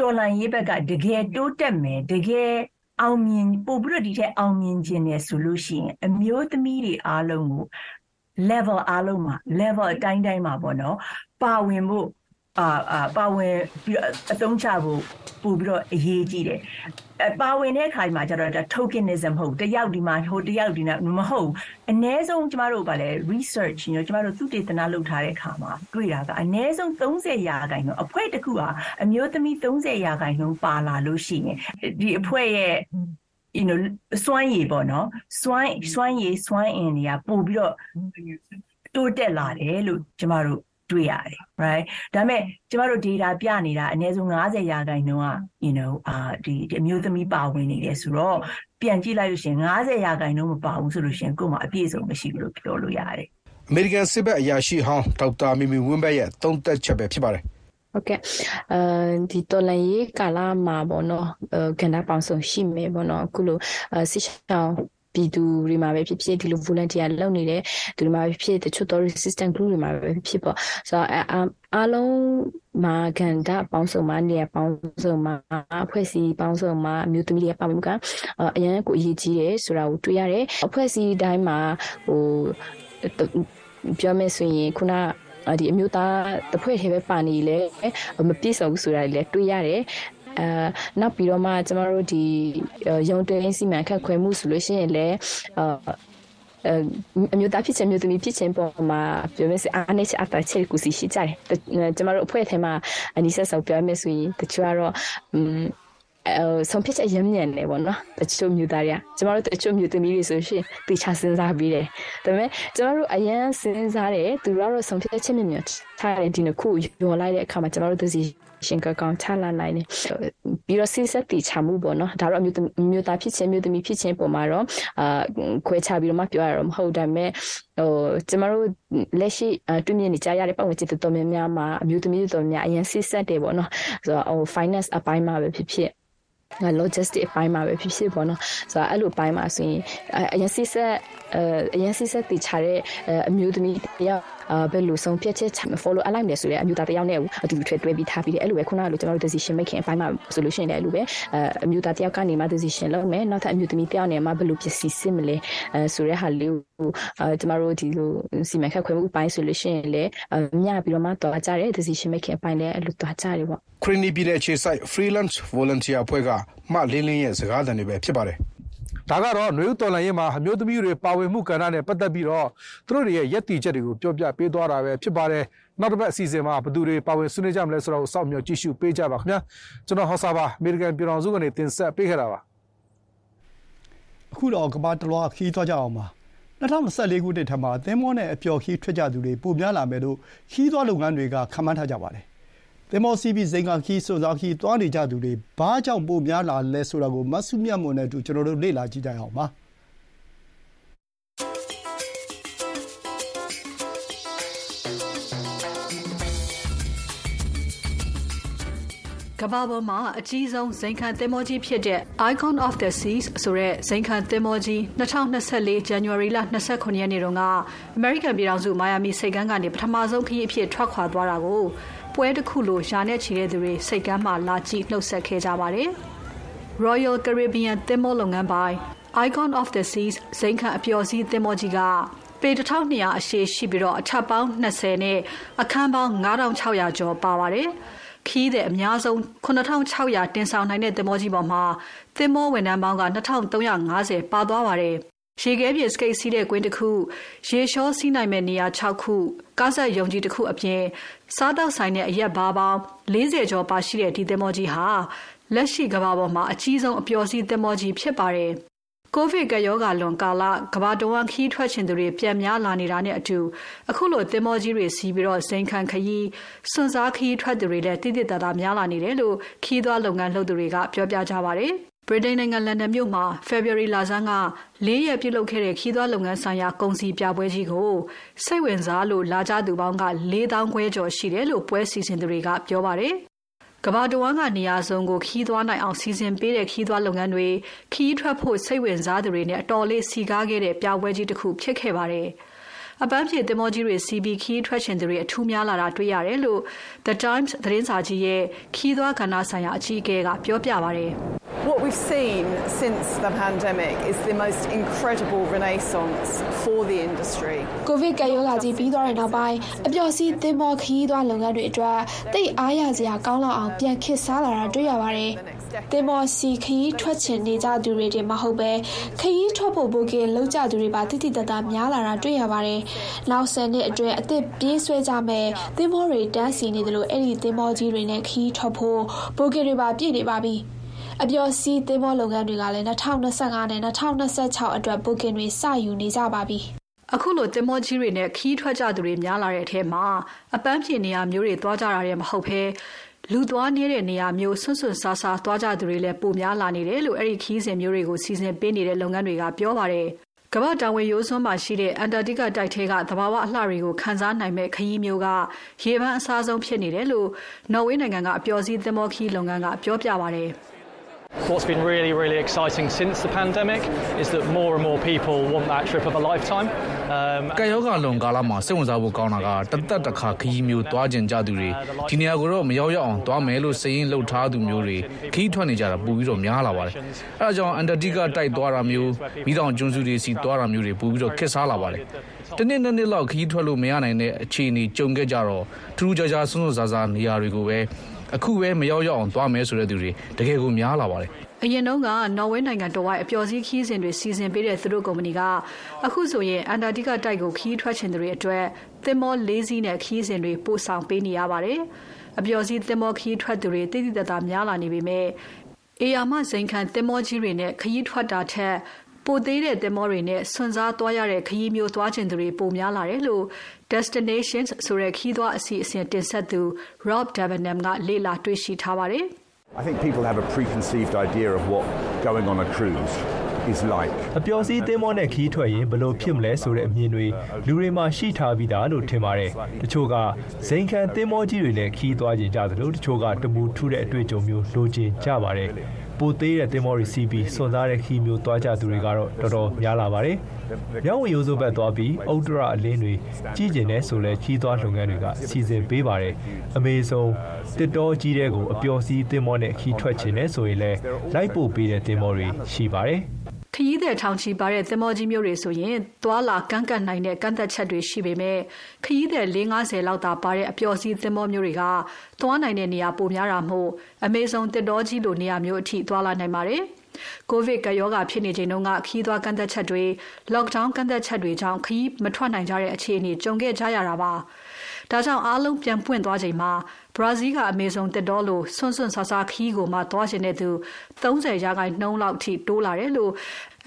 တော်လှန်ရေးဘက်ကတကယ်တိုးတက်မယ်တကယ် အောင်မြင်ပို့ပြီးတော့ဒီထက်အောင်မြင်ခြင်းနဲ့ဆိုလို့ရှိရင် အမျိုးသမီးတွေအားလုံးကို level အားလုံးမှာ level အတိုင်းတိုင်းမှာပေါ့နော်ပါဝင်ဖို့ အာအာပါဝင်ပြီးအသုံးချဖို့ပို့ပြီးတော့အရေးကြီးတယ်အပါဝင်တဲ့အခါမှာကျတော့ဒါ tokenism မဟုတ်တယောက်ဒီမှာဟိုတယောက်ဒီနာမဟုတ်အ ਨੇ ဆုံးကျမတို့ကလည်း research ညကျမတို့သုတေသနလုပ်ထားတဲ့အခါမှာတွေ့တာကအ ਨੇ ဆုံး30ရာခိုင်နှုန်းအဖွဲ့တစ်ခုဟာအမျိုးသမီး30ရာခိုင်နှုန်းပါလာလို့ရှိရင်ဒီအဖွဲ့ရဲ့ you know စွမ်းရည်ပေါ့နော်စွမ်းစွမ်းရည်စွမ်းအင်တွေကပို့ပြီးတော့တိုးတက်လာတယ်လို့ကျမတို့ တွေ့ရတယ် right ဒါပေမဲ့ကျမတို့ data ပြနေတာအနည်းဆုံး90ရာခိုင်နှုန်းက you know အာဒီအမျိုးသမီးပါဝင်နေတယ်ဆိုတော့ပြန်ကြည့်လိုက်လို့ရှင်90ရာခိုင်နှုန်းမပါဘူးဆိုလို့ရှင်ကို့မှာအပြည့်စုံမရှိဘူးလို့ပြောလို့ရတယ်အမေရိကန်စစ်ဘက်အရာရှိဟောင်းဒေါက်တာမီမီဝင်းဘက်ရဲ့သုံးသက်ချက်ပဲဖြစ်ပါတယ်ဟုတ်ကဲ့အဲဒီတော်လန်ရေးကာလမှာပေါ့နော်ကဏ္ဍပေါင်းစုံရှိမယ်ပေါ့နော်အခုလိုစစ်ရှောင်း ပြည်သူတွေမှာပဲဖြစ်ဖြစ်ဒီလို volunteer လုပ်နေတဲ့သူတွေမှာပဲဖြစ်တချို့ resistant group တွေမှာပဲဖြစ်ပေါ့ဆိုတော့အားလုံးမှာကန္တာပေါင်းစုံမှာနေရာပေါင်းစုံမှာအဖွဲ့အစည်းပေါင်းစုံမှာအမျိုးသမီးတွေပါဝင်မှုကအရန်ကိုအရေးကြီးတယ်ဆိုတာကိုတွေ့ရတယ်အဖွဲ့အစည်းတိုင်းမှာဟိုပြောမယ်ဆိုရင်ခုနဒီအမျိုးသားတစ်ဖွဲ့ထဲပဲပါနေလေမပြည့်စုံဘူးဆိုတာလည်းတွေ့ရတယ် အဲနောက်ပြီးတော့မှကျမတို့ဒီရုံတွင်းစီမံခန့်ခွဲမှုဆိုလို့ရှိရင်လည်းအမျိုးသားဖြစ်ခြင်းမျိုးသမီးဖြစ်ခြင်းပေါ်မှာပြောမယ်ဆိုအားနဲ့အတားချက်ကိုစီရှိကြတယ်ကျမတို့အဖွဲ့ထဲမှာအနိစ္စဆောက်ပြောမယ်ဆိုရင်တချို့ကတော့အဲဆုံးဖြတ်ချက်ရမ်းမြန်နေပေါ့နော်တချို့မျိုးသားတွေကကျမတို့တချို့မျိုးသမီးတွေဆိုရှင်တေချာစဉ်းစားပြီးတယ်ဒါပေမဲ့ကျမတို့အရန်စဉ်းစားတယ်သူတို့ကတော့ဆုံးဖြတ်ချက်မြန်မြန်ထားတယ်ဒီနှစ်ခုရောလိုက်တဲ့အခါမှာကျမတို့သူစီ ရှင်ကကောင်ချလာနိုင်တယ်ပြီးတော့စိစက်တီချမှုပေါ့နော်ဒါတော့အမျိုးမျိုးသားဖြစ်ခြင်းမျိုးသမီးဖြစ်ခြင်းပုံမှာတော့အာခွဲခြားပြီးတော့မှပြောရတော့မဟုတ်ဒါပေမဲ့ဟိုကျမတို့လက်ရှိတွေ့မြင်နေကြရတဲ့ပတ်ဝန်းကျင်တော်တော်များများမှာအမျိုးသမီးတော်တော်များအရင်စိစက်တယ်ပေါ့နော်ဆိုတော့ဟို finance အပိုင်းမှာပဲဖြစ်ဖြစ် logistic အပိုင်းမှာပဲဖြစ်ဖြစ်ပေါ့နော်ဆိုတော့အဲ့လိုအပိုင်းမှာဆိုရင်အရင်စစ်ဆက်အရင်စစ်ဆက်တည်ချတဲ့အမျိုးသမီးတယောက်အာ ဘယ်လိုဆုံးဖြတ်ချက်ချ follow အလိုက်မယ်ဆိုတဲ့အမျိုးသားတယောက်နဲ့အတူတူထွေတွဲပြီးထားပြီးတယ်အဲ့လိုပဲခုနကလိုကျွန်တော်တို့ decision making အပိုင်းမှာဆိုလို့ရှိရင်လည်းအဲ့လိုပဲအမျိုးသားတယောက်ကနေမှ decision လုပ်မယ်နောက်ထပ်အမျိုးသမီးတယောက်နဲ့မှဘယ်လိုဖြစ်စီစစ်မလဲအဲဆိုတဲ့ဟာလေးကိုအဲကျွန်တော်တို့ဒီလိုစီမံခန့်ခွဲမှုအပိုင်းဆိုလို့ရှိရင်လည်းမြပြီးတော့မှတွားကြတယ် decision making အပိုင်းလည်းအဲ့လိုတွားကြတယ်ပေါ့ခရီနီပြည်နယ်အခြေစိုက် freelance volunteer အဖွဲ့ကမှလင်းလင်းရဲ့စကားသံတွေပဲဖြစ်ပါတယ် ဒါကတော့နွေဦးတော်လှန်ရေးမှာအမျိုးသမီးတွေပါဝင်မှုကဏ္ဍနဲ့ပတ်သက်ပြီးတော့သူတို့တွေရဲ့ရည်တည်ချက်တွေကိုပြောပြပေးသွားတာပဲဖြစ်ပါတယ်နောက်တစ်ပတ်အစီအစဉ်မှာဘသူတွေပါဝင်ဆွေးနွေးကြမလဲဆိုတော့စောင့်မျှော်ကြည့်ရှုပေးကြပါခင်ဗျာကျွန်တော်ဟောစာပါအမေရိကန်ပြည်ထောင်စုကနေတင်ဆက်ပေးခဲ့တာပါအခုတော့ကမ္ဘာတလွှားခီးသွားကြအောင်ပါ2024ခုနှစ်ထက်မှာသင်းမောနဲ့အပျော်ခီးထွက်ကြသူတွေပိုများလာမယ်လို့ခီးသွားလုပ်ငန်းတွေကခန့်မှန်းထားကြပါတယ် သင်္ဘောစီးပြီး ဇိမ်ခံခီး စွန်စားခီး သွားနေကြသူတွေ ဘာကြောင့် ပိုများလာလဲဆိုတာကိုမဆုမြတ်မွန်နဲ့အတူ ကျွန်တော်တို့ လေ့လာကြည့်ကြရအောင်ပါ ကမ္ဘာပေါ်မှာ အကြီးဆုံး ဇိမ်ခံသင်္ဘောကြီးဖြစ်တဲ့ Icon of the Seas ဆိုတဲ့ ဇိမ်ခံသင်္ဘောကြီး2024 January လ29ရက်နေ့တုန်းကအမေရိကန်ပြည်ထောင်စု မိုင်ယာမီစိတ်ကမ်းကနေ ပထမဆုံးခရီးအဖြစ် ထွက်ခွာသွားတာကို ပွဲတစ်ခုလိုယာနဲ့ချီတဲ့သူတွေစိတ်ကမ်းမှလာကြည့်နှုတ်ဆက်ခဲ့ကြပါတယ်။ Royal Caribbean သင်္ဘောလုပ်ငန်းပိုင် Icon of the Seas ဇိမ်ခံအပျော်စီးသင်္ဘောကြီးကပေ1200အရှည်ရှိပြီးတော့အထပ်ပေါင်း20နဲ့အခန်းပေါင်း9600ကျော်ပါပါတယ်။ခီးတဲ့အများဆုံး9600တင်ဆောင်နိုင်တဲ့သင်္ဘောကြီးပေါ်မှာသင်္ဘောဝန်ထမ်းပေါင်းက2350ပါသွားပါတယ် ရေခဲပြင်စကိတ်စီးတဲ့ကွင်းတစ်ခုရေလျှောစီးနိုင်မဲ့နေရာ6ခုကားဆက်ယုံကြီးတစ်ခုအပြင်စားတောက်ဆိုင်တဲ့အရက်ဘားပေါင်း40ကျော်ပါရှိတဲ့ဒီသင်္ဘောကြီးဟာလက်ရှိကမ္ဘာပေါ်မှာအကြီးဆုံးအပျော်စီးသင်္ဘောကြီးဖြစ်ပါတယ်။ကိုဗစ်ကရောဂါလွန်ကာလကမ္ဘာတဝန်းခီးထွက်ခြင်းတွေပြန်များလာနေတာနဲ့အတူအခုလိုသင်္ဘောကြီးတွေစီးပြီးတော့စိန်ခံခရီးစွန့်စားခရီးထွက်သူတွေလည်းတိတိတသားများလာနေတယ်လို့ခီးသွားလုပ်ငန်းလုပ်သူတွေကပြောပြကြပါတယ်။ ဗြိတိန်နိုင်ငံလန်ဒန်မြို့မှာ February လဆန်းက ၄ ရက်ပြုလုပ်ခဲ့တဲ့ခီးသွွားလုပ်ငန်းဆိုင်ရာ ကုန်စည်ပြပွဲကြီးကို စိတ်ဝင်စားလို့ လာကြသူပေါင်းက၄တောင်းခွဲကျော်ရှိတယ်လို့ ပွဲစီစဉ်သူတွေက ပြောပါတယ်။ကဘာတဝမ်းက နေရာစုံကိုခီးသွွားနိုင်အောင် စီစဉ်ပေးတဲ့ခီးသွွားလုပ်ငန်းတွေခီးထွက်ဖို့ စိတ်ဝင်စားသူတွေနဲ့ အတော်လေးစီကားခဲ့တဲ့ ပြပွဲကြီးတစ်ခုဖြစ်ခဲ့ပါတယ်။ အပန်းဖြေသင်္ဘောကြီးတွေစီးပြီးခီးထွက်ချင်သူတွေအထူးများလာတာတွေ့ရတယ်လို့ The Times သတင်းစာကြီးရဲ့ခီးသွားကဏ္ဍဆိုင်ရာအကြီးအကဲကပြောပြပါတယ်။ What we've seen since the pandemic is the most incredible renaissance for the industry. ကိုဗစ်ကပ်ရောဂါကြီးပြီးသွားတဲ့နောက်ပိုင်းအပျော်စီးသင်္ဘောခရီးသွားလုပ်ငန်းတွေအတွက်တိတ်အားရစရာကောင်းလောက်အောင်ပြန်ခေတ်စားလာတာတွေ့ရပါတယ်။ သင်္ဘောစီခရီးထွက်ချင်နေကြသူတွေတင်မဟုတ်ပဲခရီးထွက်ဖို့ဘိုကင်လောက်ကြသူတွေပါတိတိတတ်တာများလာတာတွေ့ရပါတယ်။နောက်ဆယ်နှစ်အတွင်းအသစ်ပြေးဆွဲကြမဲ့သင်္ဘောတွေတန်းစီနေတယ်လို့အဲ့ဒီသင်္ဘောကြီးတွေနဲ့ခရီးထွက်ဖို့ဘိုကင်တွေပါပြည့်နေပါပြီ။အပျော်စီးသင်းဘောလုပ်ငန်းတွေကလည်း2025နဲ့2026အတွက် booking တွေစယူနေကြပါပြီ။အခုလိုတင်မောကြီးတွေနဲ့ခီးထွက်ကြသူတွေများလာတဲ့အထက်မှာအပန်းဖြေနေရာမျိုးတွေသွားကြတာတွေမဟုတ်ဘဲ လူသွားနေတဲ့နေရာမျိုးဆွန့်ဆွန့်ဆာဆာသွားကြသူတွေလည်းပိုများလာနေတယ်လို့အဲ့ဒီခီးစဉ်မျိုးတွေကိုစီစဉ်ပေးနေတဲ့လုပ်ငန်းတွေကပြောပါတယ်။ကမ္ဘာတောင်ဝင်ရိုးစွန်းမှာရှိတဲ့အန်တာတိကတိုက်ထဲကသဘာဝအလှတွေကိုခန်းစားနိုင်မဲ့ခရီးမျိုးကရေပန်းအစားဆုံးဖြစ်နေတယ်လို့နော်ဝေးနိုင်ငံကအပျော်စီးသင်္ဘောခီးလုပ်ငန်းကပြောပြပါတယ်။ What's been really, really exciting since the pandemic is that more and more people want that trip of a lifetime. ကယောဂလွန်ကာလမှာစိတ်ဝင်စားဖို့ကောင်းတာကတသက်တစ်ခါခရီးမျိုးသွားကျင်ကြသူတွေဒီနေရာကိုတော့မရောက်ရအောင်သွားမယ်လို့စည်ရင်လှုပ်ထားသူမျိုးတွေခရီးထွက်နေကြတာပိုပြီးတော့များလာပါတယ်။အဲဒါကြောင့်အန်တာတိကတိုက်သွားတာမျိုးမိတောင်ကျွန်းစုတွေစီသွားတာမျိုးတွေပိုပြီးတော့ခက်စားလာပါတယ်။တနေ့နဲ့နေ့လောက်ခရီးထွက်လို့မရနိုင်တဲ့အခြေအနေကြုံခဲ့ကြတော့ထူးထူးခြားခြားစွန်းစွန်းစားစားနေရာတွေကိုပဲ အခုပဲမရောက်ရောက်အောင်သွားမယ်ဆိုတဲ့သူတွေတကယ်ကိုများလာပါတယ်အရင်တုန်းကနော်ဝေနိုင်ငံတော်ဝိုင်းအပျော်စီးခီးစဉ်တွေစီစဉ်ပေးတဲ့သူတို့ကုမ္ပဏီကအခုဆိုရင်အန်တာတိကတိုက်ကိုခီးထွက်ချင်သူတွေအတွက်သင်္ဘောလေးစီးနဲ့ခီးစဉ်တွေပို့ဆောင်ပေးနေရပါတယ်။အပျော်စီးသင်္ဘောခီးထွက်သူတွေတိတိတတ်တာများလာနေပေမဲ့အေယာမဇိန်ခံသင်္ဘောကြီးတွေနဲ့ခရီးထွက်တာထက်ပိုသေးတဲ့သင်္ဘောတွေနဲ့ဆွန်စားသွားရတဲ့ခရီးမျိုးသွားကျင်သူတွေပိုများလာတယ်လို့ Destinations ဆိုတဲ့ခီးသွားအစီအစဉ်တင်ဆက်သူ Rob Debenham ကလေ့လာတွေ့ရှိထားပါတယ်။ I think people have a preconceived idea of what going on a cruise is like အပျော်စီးသင်းမောနဲ့ခီးထွက်ရင်ဘလို့ဖြစ်မလဲဆိုတဲ့အမြင်တွေလူတွေမှာရှိထားပြီးသားလို့ထင်ပါတယ်တချို့ကဇိမ်ခံသင်းမောကြီးတွေနဲ့ခီးသွားကြကြသလိုတချို့ကတမူထူးတဲ့အတွေ့အကြုံမျိုးလိုချင်ကြပါတယ် ပိုသေးတဲ့တင်မော်ရီစီးပြီးစွန်စားတဲ့ခီးမျိုးသွားကြသူတွေကတော့တော်တော်များလာပါတယ်။မြောင်းဝရိုးစုပ်ဘက်သွားပြီးအုတ်တရအလင်းတွေကြီးကျင်တဲ့ဆိုလဲကြီးသွားလုပ်ငန်းတွေကစီစဉ်ပေးပါတယ်။အမေဆုံးတစ်တော်ကြီးတဲ့ကိုအပျော်စီးတင်မော်နဲ့ခီးထွက်ခြင်းနဲ့ဆိုရင်လဲလိုက်ပို့ပေးတဲ့တင်မော်တွေရှိပါတယ်။ ခရီးသည်ထောင်ချီပါတဲ့သင်္ဘောကြီးမျိုးတွေဆိုရင်သွာလာကန့်ကတ်နိုင်တဲ့ကန့်သက်ချက်တွေရှိပေမဲ့ခရီးသည်450လောက်သာပါတဲ့အပျော်စီးသင်္ဘောမျိုးတွေကသွားနိုင်တဲ့နေရာပိုများတာမို့အမေဇုံတစ်တော်ကြီးလိုနေရာမျိုးအထိသွားလာနိုင်ပါတယ်။ကိုဗစ်ကရောဂါဖြစ်နေချိန်တုန်းကခီးသွားကန့်သက်ချက်တွေ lockdown ကန့်သက်ချက်တွေကြောင့်ခီးမထွက်နိုင်ကြတဲ့အခြေအနေကြုံခဲ့ကြရတာပါ။ဒါကြောင့်အားလုံးပြန်ပွင့်သွားချိန်မှာ ဘရာဇီးကအမေဇုံတစ်တော်လိုဆွန့်ဆွန့်ဆာဆာခီးကိုမှသွားရှင်တဲ့သူ30ရာခိုင်နှုန်းလောက်ထိတိုးလာတယ်လို့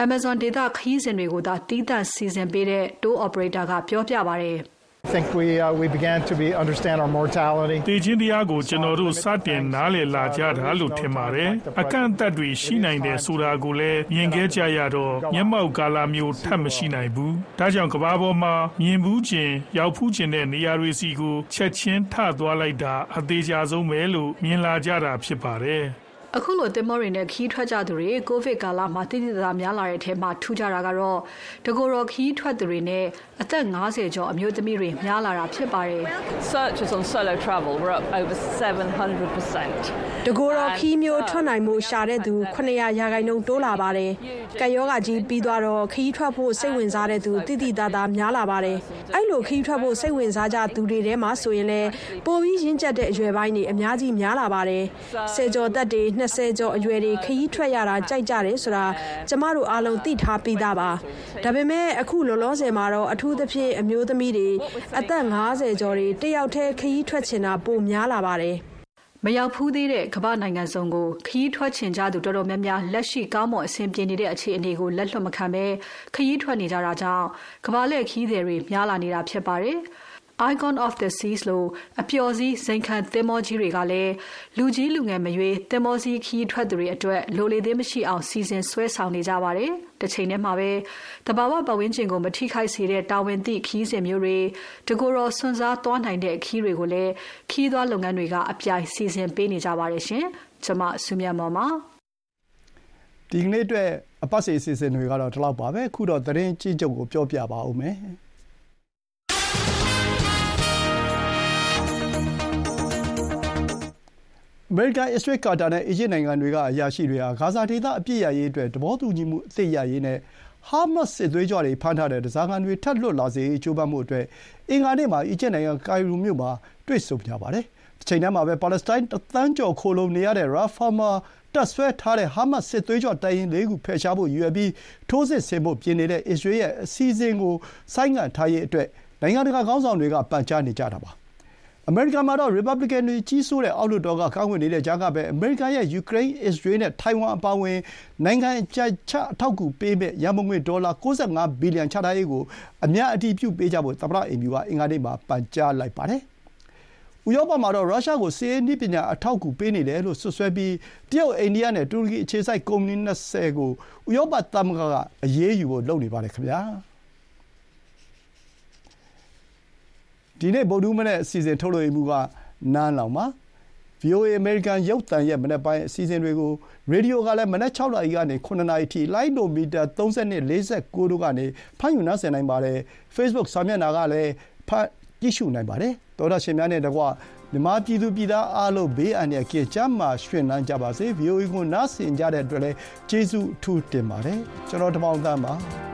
Amazon ဒေသခီးစဉ်တွေကိုသာတီးသန့်စီစဉ်ပေးတဲ့ tour operator ကပြောပြပါတယ်။ think we uh, we began to be understand our mortality တည်ခြင်းတရားကိုကျွန်တော်တို့စတင်နားလည်လာကြတာလို့ထင်ပါတယ်အကန့်အသတ်တွေရှိနိုင်တယ်ဆိုတာကိုလည်းမြင်ခဲ့ကြရတော့မျက်မှောက်ကာလမျိုးထပ်မရှိနိုင်ဘူးဒါကြောင့်ကဘာပေါ်မှာမြင်ဘူးခြင်းရောက်ဖူးခြင်းတဲ့နေရာတွေစီကိုချက်ချင်းထသွားလိုက်တာအသေးချာဆုံးပဲလို့မြင်လာကြတာဖြစ်ပါတယ် အခုလိုတင်မောတွေနဲ့ခီးထွက်ကြသူတွေကိုဗစ်ကာလမှာတိတိကျကျများလာတဲ့အထက်မှာထူးခြားတာကတော့တကူရောခီးထွက်သူတွေနဲ့အသက်50ကျော်အမျိုးသမီးတွေများလာတာဖြစ်ပါတယ် Searches on solo travel were up over 700%တကူရောခီးမျိုးထွက်နိုင်မှုရှာတဲ့သူ900ရာခိုင်နှုန်းတိုးလာပါတယ်။ကယောဂကြီးပြီးသွားတော့ခီးထွက်ဖို့စိတ်ဝင်စားတဲ့သူတိတိတသားများလာပါတယ်။အဲ့လိုခီးထွက်ဖို့စိတ်ဝင်စားကြသူတွေထဲမှာဆိုရင်လည်းပိုပြီးရင့်ကျက်တဲ့အရွယ်ပိုင်းတွေအများကြီးများလာပါတယ်။ဆယ်ကျော်သက်တွေ20ကျော်အရွယ်တွေခရီးထွက်ရတာကြိုက်ကြတယ်ဆိုတာကျမတို့အားလုံးသိထားပြီးသားပါဒါပေမဲ့အခုလောလောဆယ်မှာတော့အထူးသဖြင့်အမျိုးသမီးတွေအသက်50ကျော်တွေတယောက်တည်းခရီးထွက်ချင်တာပိုများလာပါတယ်မရောက်ဖူးသေးတဲ့ကမ္ဘာနိုင်ငံစုံကိုခရီးထွက်ချင်ကြသူတော်တော်များများလက်ရှိကောင်းမွန်အဆင်ပြေနေတဲ့အခြေအနေကိုလက်လွတ်မခံဘဲခရီးထွက်နေကြတာကြောင့်ကမ္ဘာလက်ခရီးသည်တွေများလာနေတာဖြစ်ပါတယ်။ Icon of the Seas လို့အပျော်စီးစိန်ခံသင်္ဘောကြီးတွေကလည်းလူကြီးလူငယ်မရွေးသင်္ဘောစီးခီးထွက်သူတွေအတွက်လိုလေသေးမရှိအောင်စီစဉ်ဆွဲဆောင်နေကြပါတယ်။တစ်ချိန်တည်းမှာပဲတဘာဝပတ်ဝန်းကျင်ကိုမထိခိုက်စေတဲ့တာဝန်သိခီးစဉ်မျိုးတွေတကူရောစွန့်စားသွားနိုင်တဲ့ခီးတွေကိုလည်းခီးသွားလုပ်ငန်းတွေကအပြိုင်စီစဉ်ပေးနေကြပါတယ်ရှင်။ကျွန်မဆုမြတ်မော်ပါဒီကနေ့အတွက်အပတ်စီအစီအစဉ်တွေကတော့ဒီလောက်ပါပဲခုတော့သတင်းကြီးချုပ်ကိုပြောပြပါဦးမယ်။ အမေရိကန်၊အစ္စရေး၊ကာတာနဲ့ အီဂျစ်နိုင်ငံတွေက အရာရှိတွေဟာ ဂါဇာဒေသ အပစ်ရပ်ရေးအတွက် သဘောတူညီမှုအသစ်ရရေးနဲ့ ဟာမတ်စ် စစ်သွေးကြွတွေဖမ်းထားတဲ့ ဓားစာခံတွေ ထပ်လွတ်လာစေရေး ကြိုးပမ်းဖို့အတွက် အင်္ဂါနေ့မှာ အီဂျစ်နိုင်ငံ ကိုင်ရိုမြို့မှာ တွေ့ဆုံကြပါတယ်။တချိန်တည်းမှာပဲ ပါလက်စတိုင်း တသန်းကျော် ခိုလှုံနေရတဲ့ ရာဖာမှာ တပ်စွဲထားတဲ့ ဟာမတ်စ် စစ်သွေးကြွတပ်ရင်းလေးခု ဖယ်ရှားဖို့ ရည်ရွယ်ပြီး ထိုးစစ်ဆင်ဖို့ ပြင်နေတဲ့ အစ္စရေးရဲ့ အစီအစဥ်ကို ဆိုင်းငံ့ထားရေးအတွက် နိုင်ငံတကာ ခေါင်းဆောင်တွေက ပန်ကြားနေကြတာပါ အမေရိကန်မှာတော့ ရီပတ်ဘလီကန်တွေ ကြီးစိုးတဲ့ အောက်လွှတ်တော်က ကန့်ကွက်နေတဲ့ကြားကပဲ အမေရိကန်ရဲ့ ယူကရိန်း၊အစ္စရေးနဲ့ ထိုင်ဝမ်အပါအဝင် နိုင်ငံအကျိုးချ အထောက်အကူပေးမယ့် ရန်ပုံငွေ ဒေါ်လာ ၉၅ ဘီလီယံ ချထားရေးကို အများအတည်ပြုပေးကြဖို့ သမ္မတအိမ်ဖြူက အင်္ဂါနေ့မှာ ပန်ကြားလိုက်ပါတယ်။ဥရောပမှာတော့ ရုရှားကို စစ်ရေးနည်းပညာ အထောက်အကူပေးနေတယ်လို့ စွပ်စွဲပြီး တရုတ်၊အိန္ဒိယနဲ့ တူရကီအခြေစိုက် ကုမ္ပဏီ ၂၀ ကို ဥရောပသမဂ္ဂက အရေးယူဖို့ လုပ်နေပါတယ်ခင်ဗျာ ဒီနေ့ ဗုဒ္ဓဟူးမနက်အစီအစဉ်ထုတ်လွှင့်မှုကနန်းလောင်ပါ။ VOA အမေရိကန်ရုပ်သံရဲ့ မနက်ပိုင်းအစီအစဉ်တွေကို ရေဒီယိုကလည်း မနက်6နာရီကနေ9နာရီအထိ လိုင်းဒိုမီတာ32 49တို့ကနေ ဖမ်းယူနားဆင်နိုင်ပါတယ်။ Facebook စာမျက်နှာကလည်း ဖတ်ကြည့်ရှုနိုင်ပါတယ်။သောတာရှင်များနဲ့တကွ မြန်မာပြည်သူပြည်သားအားလုံး ဘေးအန္တရာယ်ကင်း ကျန်းမာရွှင်လန်းကြပါစေ။ VOA ကို နားဆင်ကြတဲ့အတွက်လည်း ကျေးဇူးအထူးတင်ပါတယ်။ကျွန်တော်တမောင်သန်းပါ။